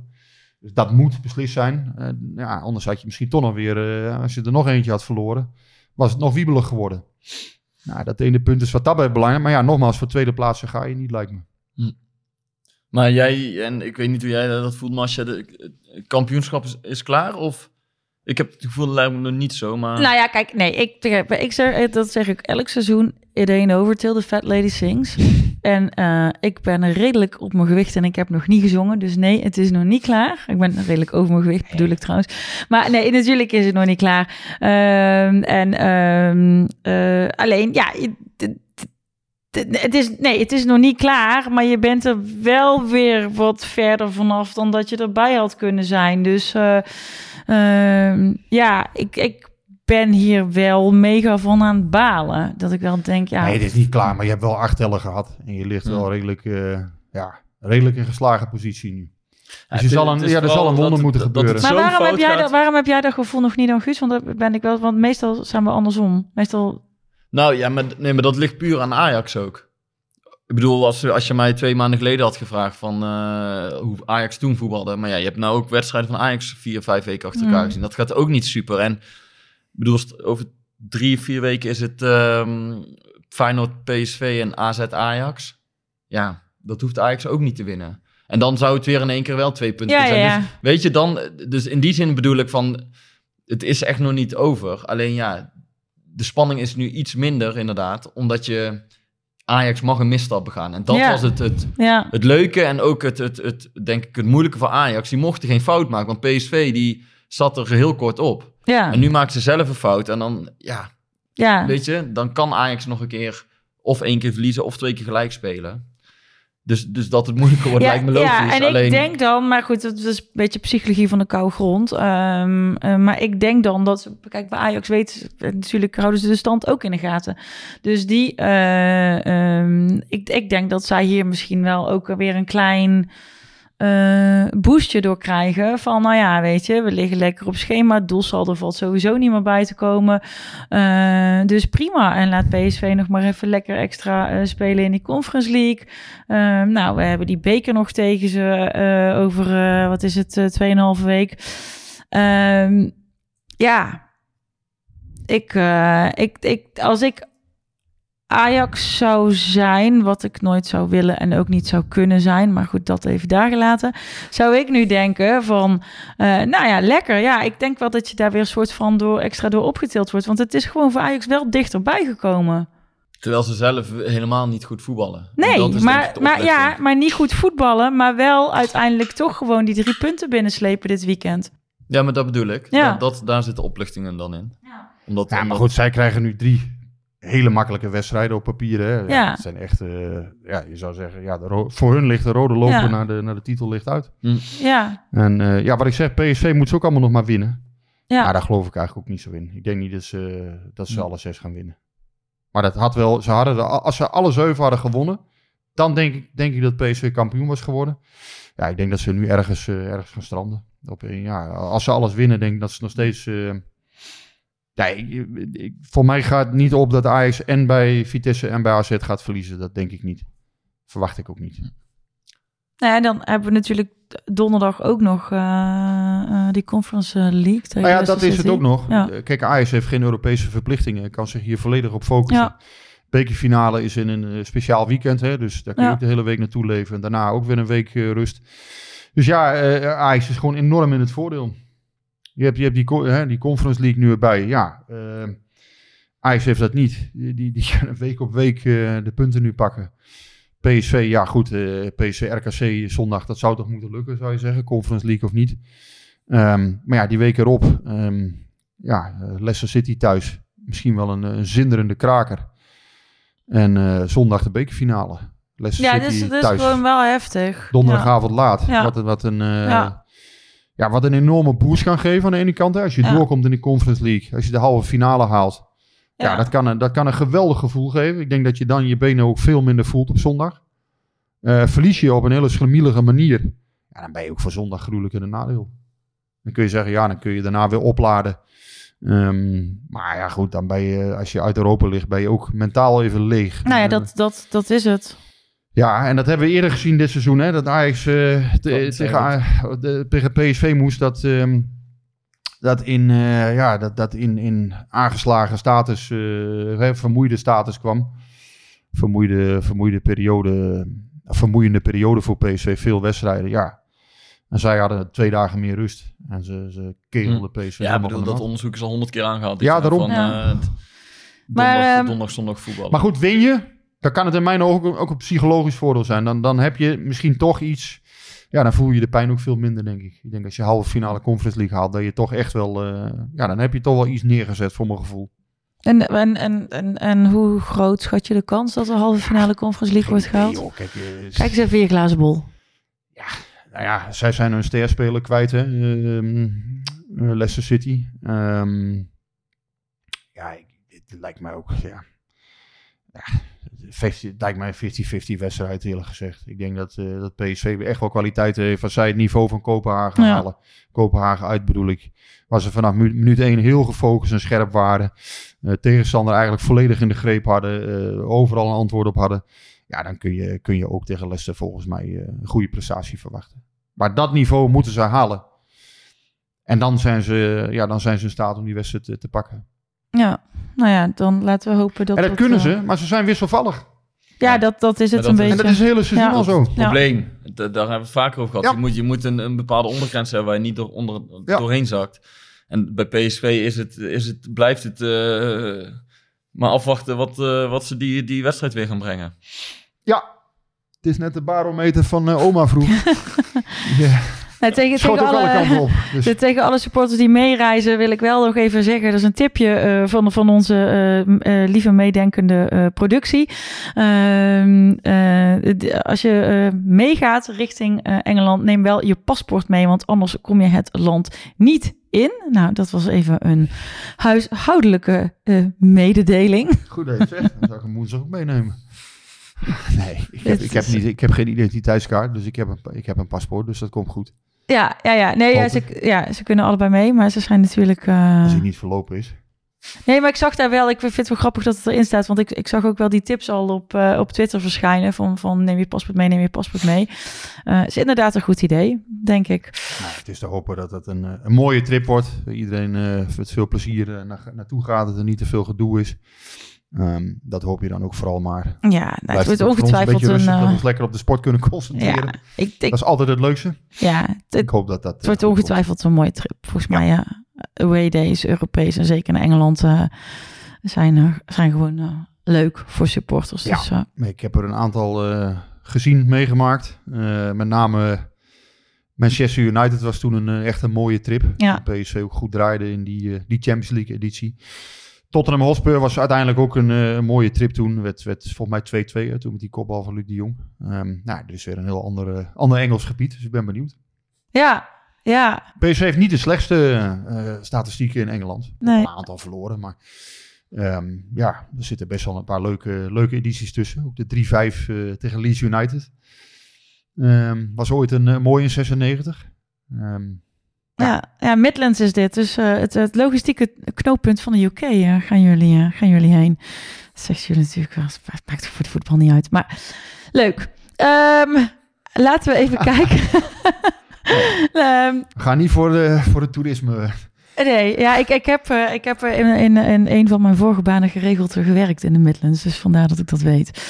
Dus dat moet beslist zijn. Eh, ja, anders had je misschien toch nog weer, als je er nog eentje had verloren, was het nog wiebelig geworden. Nou, dat ene punt is wat dat betreft belangrijk. Maar ja, nogmaals, voor tweede plaatsen ga je niet, lijkt me. maar jij, en ik weet niet hoe jij dat voelt, Masja, het kampioenschap is, is klaar? Of, ik heb het gevoel, dat lijkt me nog niet zo, maar... Nou ja, kijk, nee, ik, ik zeg, dat zeg ik elk seizoen. It ain't over till the fat lady sings. [LAUGHS] En eh, ik ben redelijk op mijn gewicht en ik heb nog niet gezongen. Dus nee, het is nog niet klaar. Ik ben redelijk over mijn gewicht, bedoel ik trouwens. Maar nee, natuurlijk is het nog niet klaar. Ehm, en ehm, eh, alleen, ja, het- is, nee, het is nog niet klaar. Maar je bent er wel weer wat verder vanaf dan dat je erbij had kunnen zijn. Dus eh, ehm, ja, ik, ik ben hier wel mega van aan het balen. Dat ik dan denk, ja... Nee, het is niet klaar, maar je hebt wel acht tellen gehad. En je ligt wel redelijk, eh, ja, redelijk in geslagen positie nu. Dus er zal een, ja, er zal een wonder moeten dat- dat het gebeuren. Maar waarom heb, jij dat, waarom heb jij dat gevoel nog niet dan Guus? Want dat ben ik wel, want meestal zijn we andersom. Meestal, Nou ja, maar, nee, maar dat ligt puur aan Ajax ook. Ik bedoel, als, als je mij twee maanden geleden had gevraagd van eh, hoe Ajax toen voetbalde. Maar ja, je hebt nou ook wedstrijden van Ajax vier, vijf weken achter elkaar Mm. gezien. Dat gaat ook niet super. En ik bedoel, over drie, vier weken is het ehm Feyenoord, PSV en AZ Ajax. Ja, dat hoeft Ajax ook niet te winnen. En dan zou het weer in één keer wel twee punten Ja, zijn. ja, ja. Dus weet je, dan... Dus in die zin bedoel ik van... Het is echt nog niet over. Alleen ja, de spanning is nu iets minder inderdaad. Omdat je... Ajax mag een misstap begaan. En dat Ja. was het, het, ja. het leuke en ook het, het, het, denk ik, het moeilijke voor Ajax. Die mochten geen fout maken, want PSV die zat er heel kort op. Ja, En nu maken ze zelf een fout. En dan, ja, ja. weet je, dan kan Ajax nog een keer of één keer verliezen of twee keer gelijk spelen. Dus, dus dat het moeilijker wordt, ja, lijkt me logisch. Ja, en Alleen, ik denk dan, maar goed, dat is een beetje psychologie van de koude grond. Ehm, eh, maar ik denk dan dat, kijk, bij Ajax weet, natuurlijk houden ze de stand ook in de gaten. Dus die, eh, ehm, ik, ik denk dat zij hier misschien wel ook weer een klein eh, boostje door krijgen. Van, nou ja, weet je, we liggen lekker op schema. Doelsaldo valt sowieso niet meer bij te komen. Eh, dus prima. En laat PSV nog maar even lekker extra eh, spelen in die Conference League. Ehm, nou, we hebben die beker nog tegen ze over, wat is het, eh, 2,5 week. Ehm, ja, ik, ik, ik, als ik Ajax zou zijn, wat ik nooit zou willen en ook niet zou kunnen zijn, maar goed, dat even daar gelaten, zou ik nu denken van, eh, nou ja, lekker. Ja, ik denk wel dat je daar weer een soort van door, extra door opgetild wordt, want het is gewoon voor Ajax wel dichterbij gekomen. Terwijl ze zelf helemaal niet goed voetballen. En Nee, maar, maar, ja, maar niet goed voetballen, maar wel uiteindelijk toch gewoon die drie punten binnenslepen dit weekend. Ja, maar dat bedoel ik. Ja. Dat, dat, daar zitten opluchtingen dan in. Omdat, Ja, maar omdat- goed, zij krijgen nu drie hele makkelijke wedstrijden op papier. Hè. Ja, Ja. Het zijn echt, eh, ja, je zou zeggen, ja, de voor hun ligt de rode loper Ja. naar, de, naar de titel ligt uit. Ja, En eh, ja, wat ik zeg, PSV moet ze ook allemaal nog maar winnen. ja. Maar daar geloof ik eigenlijk ook niet zo in. Ik denk niet dat ze, dat ze Hm. alle zes gaan winnen. Maar dat had wel, ze hadden de, als ze alle zeven hadden gewonnen, dan denk ik, denk ik dat PSV kampioen was geworden. Ja, ik denk dat ze nu ergens, eh, ergens gaan stranden. Op, een- ja, als ze alles winnen, denk ik dat ze nog steeds... voor mij gaat het niet op dat Ajax en bij Vitesse en bij AZ gaat verliezen. Dat denk ik niet. Verwacht ik ook niet. Nou ja, dan hebben we natuurlijk donderdag ook nog eh, eh, die Conference League. tegen Nou ja, dat is het ook nog. Ja. Kijk, Ajax heeft geen Europese verplichtingen. Kan zich hier volledig op focussen. Ja. Bekerfinale is in een eh, speciaal weekend, hè, dus daar kun je Ja. ook de hele week naartoe leven. En daarna ook weer een week rust. Dus ja, Ajax is gewoon enorm in het voordeel. Je hebt, je hebt die, hè, die Conference League nu erbij. Ja, eh, Ajax heeft dat niet. Die, die, die kunnen [LAUGHS] week op week eh, de punten nu pakken. PSV, ja goed, eh PSV, RKC zondag, dat zou toch moeten lukken, zou je zeggen. Conference League of niet. Ehm, maar ja, die week erop, ehm, ja, eh, Leicester City thuis. Misschien wel een, een zinderende kraker. En zondag de bekerfinale. Leicester Ja, City dus dat is thuis. gewoon wel heftig. Donderdagavond laat. Ja. Wat, een- wat, een, Ja. Ja. wat een enorme boost kan geven aan de ene kant. Hè. Als je Ja. doorkomt in de Conference League. Als je de halve finale haalt. Ja, Ja. dat, kan een, dat kan een geweldig gevoel geven. Ik denk dat je dan je benen ook veel minder voelt op zondag. Eh, verlies je op een hele schremielige manier. Ja, dan ben je ook voor zondag gruwelijk in een nadeel. Dan kun je zeggen, ja, dan kun je daarna weer opladen. Ehm, maar ja, goed, dan ben je, als je uit Europa ligt, ben je ook mentaal even leeg. Nou ja, Eh, dat, dat, dat is het. Ja, en dat hebben we eerder gezien dit seizoen. Hè? Dat Ajax eh, te- tegen, de- tegen PSV moest. Dat, ehm, dat in, eh, ja, dat, dat in, in aangeslagen status, eh, hè, vermoeide status kwam. Vermoeide, vermoeide periode, vermoeiende periode voor PSV. Veel wedstrijden, ja. En zij hadden twee dagen meer rust. En ze, ze kegelden PSV. Hm. Ja, ik helemaal bedoel, dat onderzoek is al honderd keer aangehaald. Ja, daarom. Van, Ja. eh, het Maar, donderdag, ehm, donderdag, zondag voetballen. Maar goed, win je, dan kan het in mijn ogen ook, een psychologisch voordeel zijn. Dan, dan heb je misschien toch iets... Ja, dan voel je de pijn ook veel minder, denk ik. Ik denk als je halve finale Conference League haalt, dat je toch echt wel... eh, ja, dan heb je toch wel iets neergezet voor mijn gevoel. En, en, en, en, en hoe groot schat je de kans dat de halve finale Conference League wordt gehaald? joh, kijk, eh, Kijk eens even je glazen bol. nou ja, zij zijn hun sterspeler kwijt, hè. Ehm, eh, Leicester City. Ehm, ja, het lijkt mij ook, ja... ja 50, het lijkt mij een 50-50 wedstrijd, eerlijk gezegd. Ik denk dat, eh, dat PSV echt wel kwaliteit heeft als zij het niveau van Kopenhagen Ja. halen. Kopenhagen uit bedoel ik. Waar ze vanaf minuut 1 heel gefocust en scherp waren. Eh, tegenstander eigenlijk volledig in de greep hadden. eh, overal een antwoord op hadden. Ja, dan kun je, kun je ook tegen Leicester volgens mij een goede prestatie verwachten. Maar dat niveau moeten ze halen. En dan zijn ze, ja, dan zijn ze in staat om die wedstrijd te, te pakken. Ja, nou ja, dan laten we hopen dat en dat dat, kunnen eh, ze, maar ze zijn wisselvallig. Ja, dat, dat is het een is- beetje. En dat is het hele seizoen Ja. al zo. Ja. probleem. Da- daar hebben we het vaker over gehad. Ja. Je moet, je moet een, een bepaalde ondergrens hebben waar je niet door, onder, Ja. doorheen zakt. En bij PSV is het, is het, blijft het eh, maar afwachten wat, eh, wat ze die, die wedstrijd weer gaan brengen. Ja, het is net de barometer van eh, oma vroeg. [LAUGHS] ja, Tegen, alle op. [LAUGHS] Dus, de- tegen alle supporters die meereizen wil ik wel nog even zeggen. Dat is een tipje eh, van, van onze eh, eh, lieve meedenkende productie. Ehm, eh, als je meegaat richting Engeland, neem wel je paspoort mee. Want anders kom je het land niet in. Nou, dat was even een huishoudelijke mededeling. goed dat zegt. Dan zou ik hem woensdag ook meenemen. [LAUGHS] Nee, ik heb, ik, heb niet, ik heb geen identiteitskaart, dus ik heb, een, ik heb een paspoort, dus dat komt goed. Ja, ja, ja. Nee, ja ze, ja, ze kunnen allebei mee, maar ze zijn natuurlijk... eh, Als hij niet verlopen is. Nee, maar ik zag daar wel, ik vind het wel grappig dat het erin staat, want ik, ik zag ook wel die tips al op, eh, op Twitter verschijnen van, van neem je paspoort mee, neem je paspoort mee. Eh is inderdaad een goed idee, denk ik. Nou, het is te hopen dat het een, een mooie trip wordt. Iedereen met veel plezier naar, naartoe gaat, dat er niet te veel gedoe is. Ehm, dat hoop je dan ook vooral maar. Ja, nou, het Blijft wordt ongetwijfeld een... rustig, dat we eh, ons lekker op de sport kunnen [LAUGHS] concentreren. ja, ik Dat is altijd het leukste. ja, het, Ik het hoop dat dat... eh, wordt goed ongetwijfeld een mooie trip. Volgens mij, ja, away days, Europees en zeker naar Engeland eh, zijn, er zijn gewoon eh, leuk voor supporters. Ja. Dus, eh. Ik heb er een aantal eh, gezien, meegemaakt. Eh, met name Manchester United was toen een, eh, echt een mooie trip. Ja. PSV ook goed draaide in die, eh, die Champions League editie. Tottenham Hotspur was uiteindelijk ook een, eh, een mooie trip toen. Werd, werd volgens mij 2-2 hè, toen met die kopbal van Luc de Jong. Ehm nou, is weer een heel ander, eh, ander Engels gebied, dus ik ben benieuwd. ja, ja, PSV heeft niet de slechtste eh, statistieken in Engeland. Nee. Een aantal verloren, maar ehm, ja, er zitten best wel een paar leuke, leuke edities tussen. Ook de 3-5 eh, tegen Leeds United. Ehm, was ooit een mooie in 96. Ja, ja, Midlands is dit. Dus eh, het, het logistieke knooppunt van de UK eh, gaan, jullie, eh, gaan jullie heen. Dat zegt jullie natuurlijk wel. Het maakt voor de voetbal niet uit. Maar leuk. Ehm, laten we even [LAUGHS] kijken. Ehm, Ga niet voor, de, voor het toerisme. nee, ja, ik, ik heb, ik heb in, in, in een van mijn vorige banen geregeld gewerkt in de Midlands. Dus vandaar dat ik dat weet.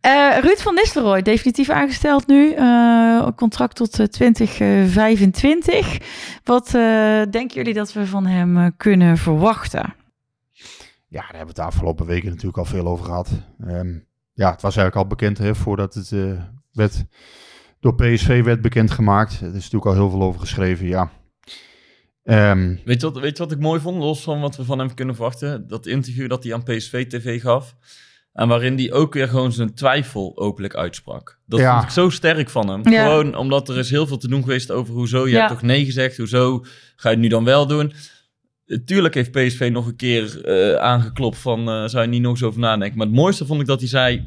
Eh, Ruud van Nistelrooy, definitief aangesteld nu. Eh, contract tot eh, 2025. Wat eh, denken jullie dat we van hem eh, kunnen verwachten? Ja, daar hebben we het de afgelopen weken natuurlijk al veel over gehad. Ehm, ja, het was eigenlijk al bekend hè, voordat het eh, werd, door PSV werd bekendgemaakt. Er is natuurlijk al heel veel over geschreven, ja. Ehm, Weet je, wat, weet je wat ik mooi vond, los van wat we van hem kunnen verwachten? Dat interview dat hij aan PSV TV gaf. En waarin hij ook weer gewoon zijn twijfel openlijk uitsprak. Dat Ja. vond ik zo sterk van hem. Ja. Gewoon omdat er is heel veel te doen geweest over hoezo. Je Ja. hebt toch nee gezegd, hoezo ga je het nu dan wel doen? Tuurlijk heeft PSV nog een keer eh, aangeklopt van... eh, zou je niet nog eens over nadenken? Maar het mooiste vond ik dat hij zei...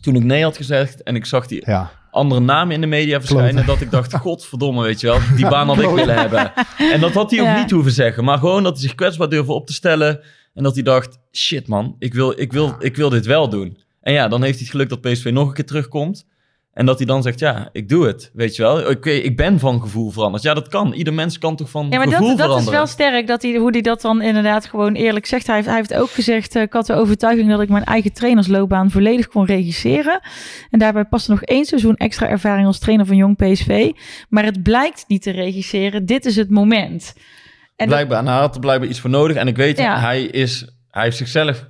Toen ik nee had gezegd en ik zag die ja, andere namen in de media verschijnen. Dat ik dacht, [LAUGHS] godverdomme, weet je wel. Die baan had ik willen hebben. En dat had hij ook Ja. niet hoeven zeggen. Maar gewoon dat hij zich kwetsbaar durfde op te stellen. En dat hij dacht, shit man, ik wil, ik wil, ik wil dit wel doen. En ja, dan heeft hij het geluk dat PSV nog een keer terugkomt. En dat hij dan zegt, ja, ik doe het. Weet je wel, ik, ik ben van gevoel veranderd. Ja, dat kan. Ieder mens kan toch van Ja, maar gevoel dat, dat is wel sterk dat hij, hoe hij dat dan inderdaad gewoon eerlijk zegt. Hij heeft, hij heeft ook gezegd, eh, ik had de overtuiging dat ik mijn eigen trainersloopbaan volledig kon regisseren. En daarbij paste nog één seizoen extra ervaring als trainer van Jong PSV. Maar het blijkt niet te regisseren. Dit is het moment. En blijkbaar, en hij had er blijkbaar iets voor nodig. En ik weet, Ja. hij, is, hij heeft zichzelf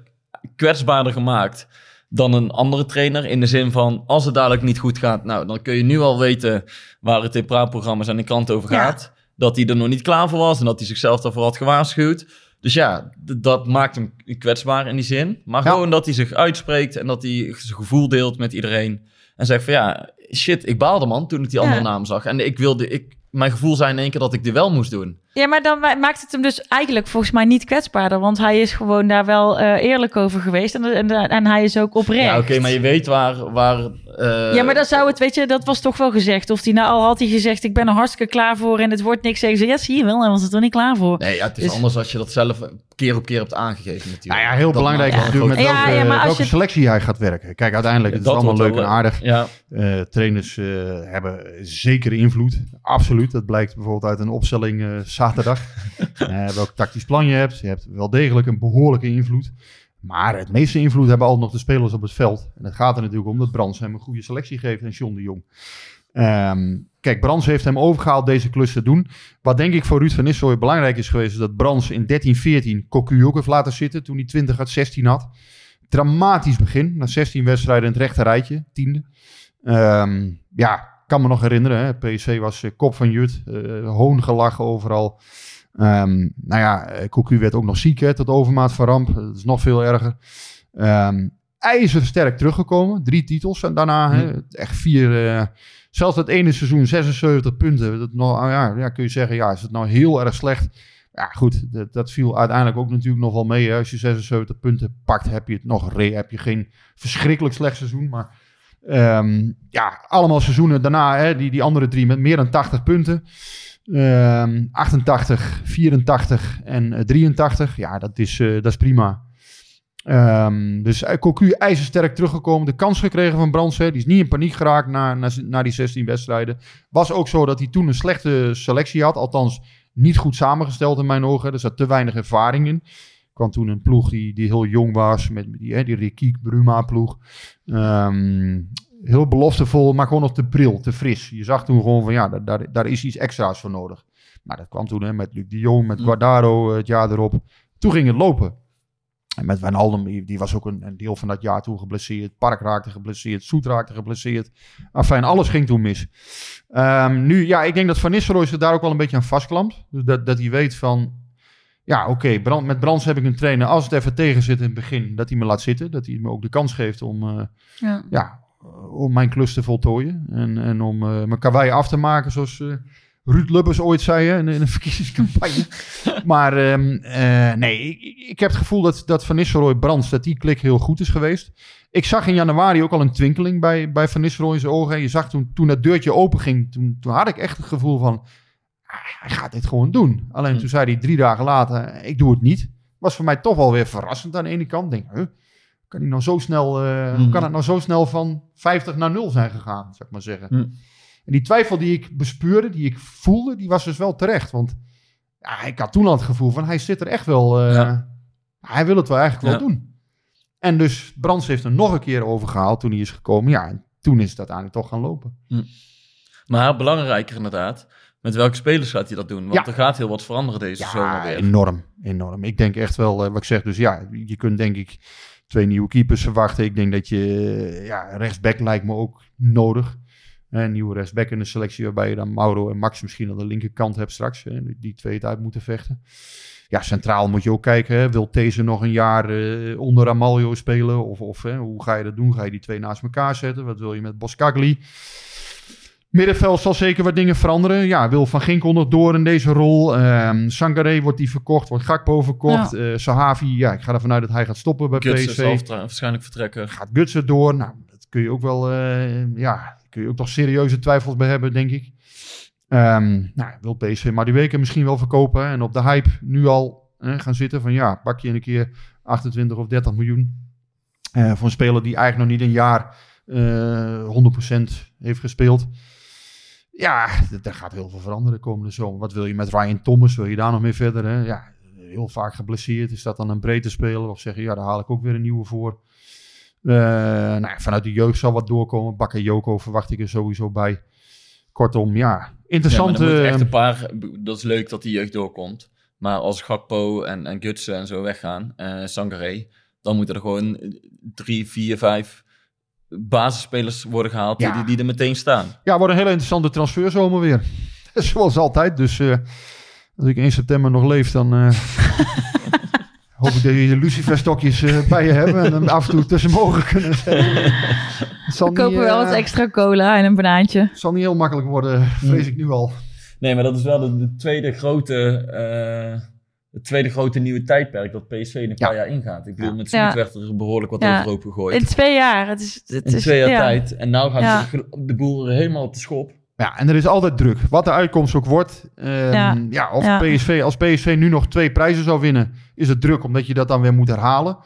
kwetsbaarder gemaakt dan een andere trainer. In de zin van, als het dadelijk niet goed gaat, nou, dan kun je nu al weten waar het in praatprogramma's en de krant over Ja. gaat. Dat hij er nog niet klaar voor was en dat hij zichzelf daarvoor had gewaarschuwd. Dus ja, dat maakt hem kwetsbaar in die zin. Maar Ja. gewoon dat hij zich uitspreekt en dat hij zijn gevoel deelt met iedereen. En zegt van ja, shit, ik baalde man toen ik die andere Ja. naam zag. En ik wilde, ik, mijn gevoel zei in één keer dat ik dit wel moest doen. Ja, maar dan ma- maakt het hem dus eigenlijk volgens mij niet kwetsbaarder. Want hij is gewoon daar wel eh, eerlijk over geweest. En, en, en hij is ook oprecht. Ja, oké, maar je weet waar... waar eh, Ja, maar dan zou het, weet je, dat was toch wel gezegd. Of hij nou al had hij gezegd, ik ben er hartstikke klaar voor en het wordt niks. Zeggen ze, ja, zie je wel, hij was er toch niet klaar voor. Nee, ja, het is Dus- anders als je dat zelf keer op keer hebt aangegeven natuurlijk. nou ja, heel Dat belangrijk een natuurlijk met Ja, welke, ja, maar als welke je- selectie hij gaat werken. Kijk, uiteindelijk, het is allemaal leuk en aardig. Ja, Eh, trainers eh, hebben zekere invloed. Absoluut. Dat blijkt bijvoorbeeld uit een opstelling eh, zaterdag. [LAUGHS] Eh, welk tactisch plan je hebt. Je hebt wel degelijk een behoorlijke invloed. Maar het meeste invloed hebben altijd nog de spelers op het veld. En het gaat er natuurlijk om dat Brands hem een goede selectie geeft en John de Jong. Ehm, kijk, Brands heeft hem overgehaald deze klus te doen. Wat denk ik voor Ruud van Nistelrooy belangrijk is geweest... is dat Brands in 13-14 Cocu ook heeft laten zitten... toen hij 20 uit 16 had. Dramatisch begin. Na 16 wedstrijden in het rechte rijtje. Tiende. Ehm, ja, kan me nog herinneren. Hè, PSV was eh, kop van Jut. eh hoongelachen overal. Ehm, nou ja, eh, Cocu werd ook nog ziek hè, tot overmaat van ramp. Dat is nog veel erger. Ehm ijzersterk teruggekomen. Drie titels en daarna hè, echt vier... zelfs dat ene seizoen 76 punten. Dat nog, ah ja, ja, kun je zeggen, ja, is het nou heel erg slecht? Ja, goed, dat, dat viel uiteindelijk ook natuurlijk nog wel mee. Hè. Als je 76 punten pakt, heb je het nog re, heb je geen verschrikkelijk slecht seizoen. Maar ehm, ja, allemaal seizoenen daarna, hè, die, die andere drie met meer dan 80 punten. Ehm 88, 84 en eh, 83. Ja, dat is, eh, dat is prima. Ehm, dus eh, Cocu ijzersterk teruggekomen. De kans gekregen van Brands. Die is niet in paniek geraakt na, na, na die 16 wedstrijden. Was ook zo dat hij toen een slechte selectie had. Althans, niet goed samengesteld in mijn ogen. Er zat te weinig ervaring in. Kwam toen een ploeg die, die heel jong was. Met die, hè, die Rikiek Bruma ploeg. Ehm, heel beloftevol, maar gewoon nog te pril, te fris. Je zag toen gewoon van ja, daar, daar, daar is iets extra's voor nodig. Maar dat kwam toen hè, met Luc de Jong, met Guardado eh, het jaar erop. Toen ging het lopen. En met Wijnaldum, die, die was ook een, een deel van dat jaar toen geblesseerd. Park raakte geblesseerd, Soet raakte geblesseerd. Enfin, alles ging toen mis. Ehm, nu, ja, ik denk dat Van Nistelrooy zich daar ook wel een beetje aan vastklampt. Dus dat, dat hij weet van, ja, oké, Brand- met Brands heb ik een trainer. Als het even tegen zit in het begin, dat hij me laat zitten. Dat hij me ook de kans geeft om, eh, Ja. ja, eh, om mijn klus te voltooien. En, en om eh, mijn karwei af te maken, zoals eh, Ruud Lubbers ooit zei hè, in, in een [LAUGHS] verkiezingscampagne. [LAUGHS] maar ehm, eh, nee, ik, ik heb het gevoel dat, dat Van Nistelrooy Brands, dat die klik heel goed is geweest. Ik zag in januari ook al een twinkeling bij, bij Van Nistelrooy in zijn ogen. En je zag toen, toen dat deurtje open ging, toen, toen had ik echt het gevoel van... hij gaat dit gewoon doen. Alleen Hm. toen zei hij drie dagen later, ik doe het niet. Was voor mij toch wel weer verrassend aan de ene kant. Denk, huh? kan, hij nou zo snel, eh, Mhm. kan het nou zo snel van 50 naar 0 zijn gegaan, ik maar zeggen. Mhm. En die twijfel die ik bespeurde, die ik voelde, die was dus wel terecht. Want ja, ik had toen al het gevoel van, hij zit er echt wel, eh, Ja. hij wil het wel eigenlijk wel doen. En dus Brands heeft er nog een keer over gehaald toen hij is gekomen. Ja, en toen is het uiteindelijk toch gaan lopen. Maar belangrijker inderdaad, met welke spelers gaat hij dat doen? Want Ja. er gaat heel wat veranderen deze zomer Ja, weer. enorm, enorm. Ik denk echt wel, eh, wat ik zeg, dus ja, je kunt denk ik twee nieuwe keepers verwachten. Ik denk dat je, eh, ja, rechtsback lijkt me ook nodig. Een nieuwe rechtsback in de selectie, waarbij je dan Mauro en Max misschien aan de linkerkant hebt straks. Hè, die twee het uit moeten vechten. Ja, centraal moet je ook kijken. Hè. Wil deze nog een jaar eh, onder Amalio spelen? Of, of hè, hoe ga je dat doen? Ga je die twee naast elkaar zetten? Wat wil je met Boskagli? Middenveld zal zeker wat dingen veranderen. Ja, wil Van Ginkel nog door in deze rol. Ehm Sangaré wordt die verkocht, wordt Gakpo verkocht. Eh Sahavi, ja, ik ga ervan uit dat hij gaat stoppen bij Gutsen PSV. zal vertra- waarschijnlijk vertrekken. Gaat Gutsen door? Nou, dat kun je ook wel, eh, ja, kun je ook toch serieuze twijfels bij hebben, denk ik. Ehm nou, wil PSV maar die weken misschien wel verkopen. En op de hype nu al gaan zitten van ja, pak je een keer 28 of 30 miljoen. eh, voor een speler die eigenlijk nog niet een jaar eh 100% heeft gespeeld. Ja, daar gaat heel veel veranderen komende zomer. Wat wil je met Ryan Thomas? Wil je daar nog mee verder? Hè? Ja, heel vaak geblesseerd. Is dat dan een breedte speler? Of zeggen, ja, daar haal ik ook weer een nieuwe voor. Eh, nou, ja, vanuit de jeugd zal wat doorkomen. Bakker Joko verwacht ik er sowieso bij. Kortom, ja, Ja, interessant. eh, echt een paar... Dat is leuk dat die jeugd doorkomt. Maar als Gakpo en, en Gutsen en zo weggaan, eh Sangaré, dan moeten er gewoon drie, vier, vijf basisspelers worden gehaald die, Ja. die, die er meteen staan. Ja, wordt een hele interessante transferzomer weer. [LAUGHS] Zoals altijd. Dus eh, als ik 1 september nog leef, dan eh, [LAUGHS] hoop ik dat je je luciferstokjes eh, bij je hebben. En af en toe tussen mogen kunnen zetten. [LAUGHS] We kopen niet, wel wat extra cola en een banaantje. Het zal niet heel makkelijk worden, vrees ik nu al. Nee, maar dat is wel de, de tweede grote... het tweede grote nieuwe tijdperk dat PSV in een Ja. paar jaar ingaat. Ik bedoel, Ja. met Smit Ja. werd er behoorlijk wat Ja. overhoop gegooid. In twee jaar. Het is, het in is, twee jaar ja. tijd. En nou gaat Ja. de, er helemaal op de schop. Ja, en er is altijd druk. Wat de uitkomst ook wordt. Ehm, ja. Ja. of Ja. PSV, als PSV nu nog twee prijzen zou winnen, is het druk omdat je dat dan weer moet herhalen.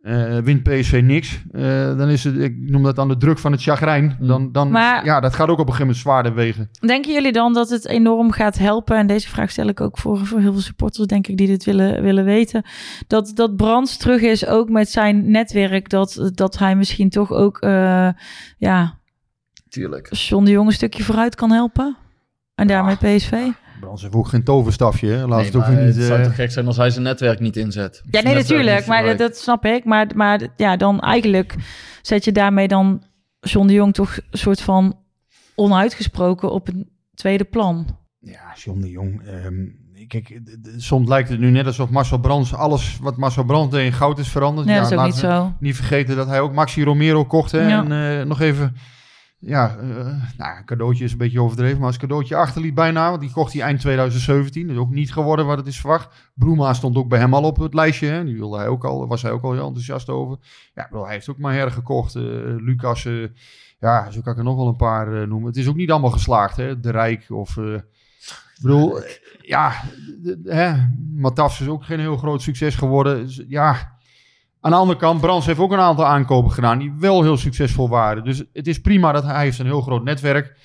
Eh, wint PSV niks, eh, dan is het, ik noem dat dan de druk van het chagrijn. Mm. Dan, dan, Maar- ja, dat gaat ook op een gegeven moment zwaarder wegen. Denken jullie dan dat het enorm gaat helpen? En deze vraag stel ik ook voor, voor heel veel supporters, denk ik, die dit willen, willen weten. Dat, dat Brands terug is, ook met zijn netwerk. Dat, dat hij misschien toch ook, eh, ja, Tuurlijk. John de Jong een stukje vooruit kan helpen. En daarmee PSV. Brands heeft ook geen toverstafje. Hè? Laat Nee, het ook niet... het zou eh, toch gek zijn als hij zijn netwerk niet inzet. Ja, nee, natuurlijk. Maar dat, snap ik. Maar, maar ja, dan eigenlijk zet je daarmee dan John de Jong toch een soort van onuitgesproken op een tweede plan. Ja, John de Jong. ehm, kijk, soms lijkt het nu net alsof Marcel Brands alles wat Marcel Brands deed in goud is veranderd. Nee, dat is ook laten niet zo. Niet vergeten dat hij ook Maxi Romero kocht. Hè? Ja. En eh, nog even, ja, eh, nou, een cadeautje is een beetje overdreven, maar als cadeautje achterliet bijna. Want die kocht hij eind 2017. Dat is ook niet geworden wat het is verwacht. Broema stond ook bij hem al op het lijstje. Hè? Die wilde hij ook al, was hij ook al heel enthousiast over. Ja, bedoel, hij heeft ook maar hergekocht. eh Lucas, eh, ja, zo kan ik er nog wel een paar noemen. Het is ook niet allemaal geslaagd, hè. De Rijk of... ik bedoel, ja, Matafs is ook geen heel groot succes geworden. Dus, ja, aan de andere kant, Brands heeft ook een aantal aankopen gedaan die wel heel succesvol waren. Dus het is prima dat hij, heeft een heel groot netwerk.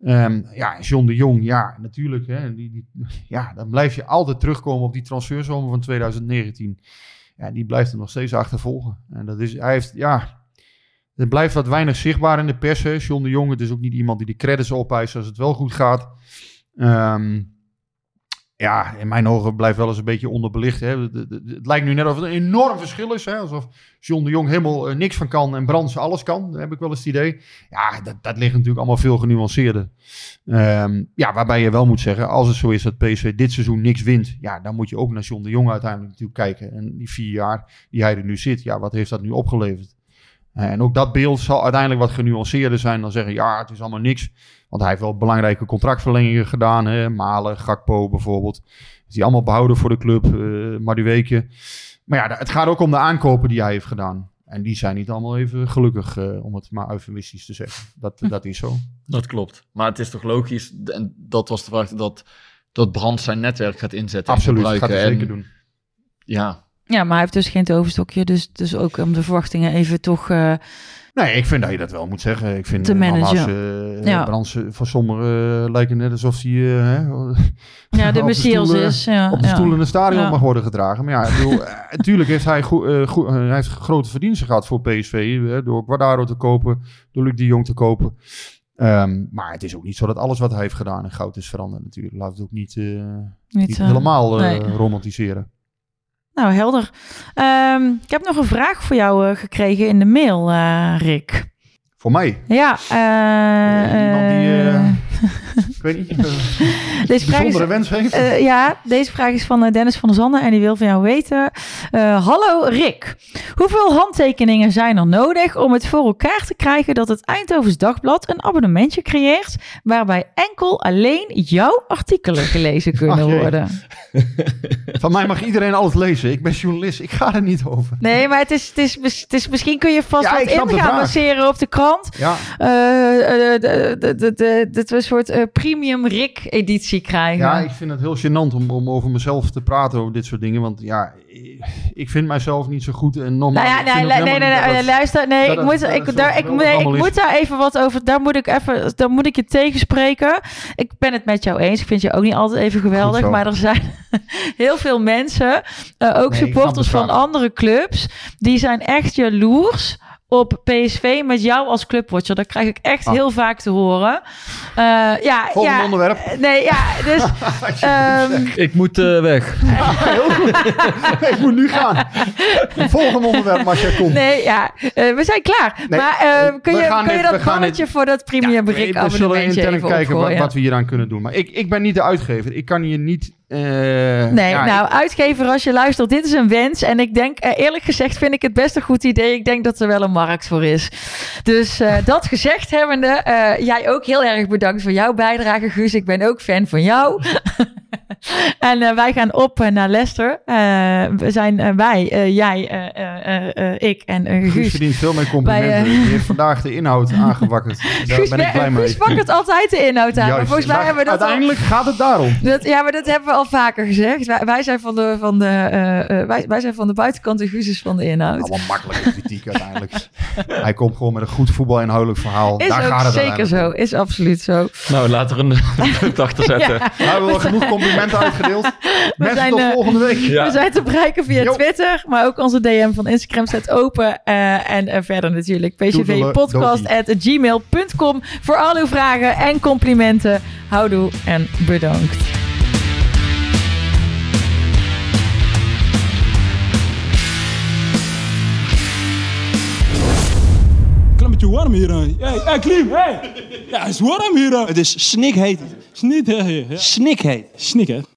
Ehm ja, John de Jong, ja, natuurlijk. Hè, die, die, ja, dan blijf je altijd terugkomen op die transferzomer van 2019. Ja, die blijft er nog steeds achtervolgen. En dat is, hij heeft, ja, er blijft wat weinig zichtbaar in de pers. Hè. John de Jong, het is ook niet iemand die de credits opeist als het wel goed gaat. Ehm, ja, in mijn ogen blijft wel eens een beetje onderbelicht. Hè. Het lijkt nu net of het een enorm verschil is. Hè. Alsof John de Jong helemaal eh, niks van kan en Brands alles kan. Dat heb ik wel eens het idee. Ja, dat, dat ligt natuurlijk allemaal veel genuanceerder. Ehm, ja, waarbij je wel moet zeggen, als het zo is dat PSV dit seizoen niks wint, ja, dan moet je ook naar John de Jong uiteindelijk natuurlijk kijken. En die vier jaar die hij er nu zit, ja, wat heeft dat nu opgeleverd? Eh, En ook dat beeld zal uiteindelijk wat genuanceerder zijn dan zeggen, ja, het is allemaal niks. Want hij heeft wel belangrijke contractverlengingen gedaan. Hè? Malen, Gakpo bijvoorbeeld. Is die allemaal behouden voor de club. eh Madueke. Maar ja, het gaat ook om de aankopen die hij heeft gedaan. En die zijn niet allemaal even gelukkig, eh, om het maar eufemistisch te zeggen. Dat, dat is zo. Dat klopt. Maar het is toch logisch, en dat was de vraag, dat, dat Brand zijn netwerk gaat inzetten. en Absoluut, gaat hij zeker En doen. Ja, Ja, maar hij heeft dus geen toverstokje. Dus, dus ook om de verwachtingen even toch... eh, Nee, ik vind dat je dat wel moet zeggen. Ik vind Te eh, nogmaals, eh, Ja. Eh, van sommigen eh, lijken net alsof hij eh, [LAUGHS] ja, de Messias eh, is. Ja, op de ja. stoel in het stadion mag worden gedragen. Maar ja, ik bedoel, eh, [LAUGHS] natuurlijk heeft hij, eh, eh, heeft grote verdiensten gehad voor PSV. eh, door Guardado te kopen, door Luc de Jong te kopen. Ehm, maar het is ook niet zo dat alles wat hij heeft gedaan in goud is veranderd natuurlijk. Laat het ook niet, eh, Niet, niet eh, helemaal eh, nee. romantiseren. Nou, helder. Ehm, ik heb nog een vraag voor jou eh, gekregen in de mail, eh, Rick. Voor mij. Ja, eh, iemand die, Ik weet niet, eh, deze vraag is, bijzondere wens heeft. eh, ja, deze vraag is van eh, Dennis van der Zanden en die wil van jou weten. eh, hallo Rick, hoeveel handtekeningen zijn er nodig om het voor elkaar te krijgen dat het Eindhovens Dagblad een abonnementje creëert waarbij enkel alleen jouw artikelen gelezen kunnen Ach, worden? Van mij mag iedereen alles lezen. Ik ben journalist. Ik ga er niet over. Nee, maar het is, het is, het is, misschien kun je vast Ja, wat in gaan lanceren op de krant. Ja, Eh, eh, de- de- de- de- Dat we een soort eh, premium Rick-editie krijgen. ja, ik vind het heel gênant om, om over mezelf te praten over dit soort dingen. Want ja, ik- vind mijzelf niet zo goed. En normaal, Nou ja, ik nee, nee, nee, luister. Nee, ik moet, ik, daar, ik, nee, ik moet daar even wat over. Daar moet ik even, daar moet ik je tegenspreken. Ik ben het met jou eens. Ik vind je ook niet altijd even geweldig. Maar er zijn [LAUGHS] heel veel mensen, eh, ook Nee, supporters van andere clubs, die zijn echt jaloers op PSV met jou als clubwatcher. Dat krijg ik echt Ah. heel vaak te horen. Eh, ja, Volgende ja, onderwerp. Nee, ja, dus... [LAUGHS] ehm, Ik moet eh, weg. [LAUGHS] [LAUGHS] ik moet nu gaan. Volgende onderwerp, als jij komt. Nee, ja, eh, we zijn klaar. Nee, maar eh, kun, je, kun je dat dit- voor dat premium Rick we zullen intern even kijken wat, opgooien? wat we hieraan kunnen doen. Maar ik, ik ben niet de uitgever. Ik kan hier niet... eh, Nee, ja, nou, uitgever, als je luistert, dit is een wens. En ik denk, eh, eerlijk gezegd, vind ik het best een goed idee. Ik denk dat er wel een markt voor is. Dus eh, [LAUGHS] dat gezegd hebbende, eh, jij ook heel erg bedankt voor jouw bijdrage, Guus. Ik ben ook fan van jou. [LAUGHS] en eh, wij gaan op eh, naar Leicester. Eh, we zijn wij, eh, jij, eh, eh, eh, eh, ik en eh, Guus Guus. verdient veel meer complimenten. Bij, heeft vandaag de inhoud [LAUGHS] aangewakkerd. Daar Guus, ben ik blij mee. Guus wakkert [LAUGHS] altijd de inhoud aan. Maar volgens mij Maar hebben we dat al- Uiteindelijk gaat het daarom. Dat, ja, maar dat hebben we al vaker gezegd. Wij, wij zijn van de, van de, eh, eh, wij, wij zijn van de buitenkant en Guus is van de inhoud. Allemaal makkelijke kritiek uiteindelijk. Hij komt gewoon met een goed voetbalinhoudelijk verhaal. Is Daar ook gaat het zeker zo. Is absoluut zo. Nou, laat er een punt achter zetten. Ja. Nou, we hebben wel genoeg complimenten uitgedeeld. [LAUGHS] Mensen zijn, tot eh, volgende week. Ja. We zijn te bereiken via Jo. Twitter, maar ook onze DM van Instagram staat open. Eh, en eh, verder natuurlijk pcvpodcast.gmail.com voor al uw vragen en complimenten. Houdoe en bedankt. Beetje warm hier. hè. Hey, Klim, hey. Ja, het is warm hier. Het is snikheet. Snik, hè. Ja. Snikheet. Snik, hè.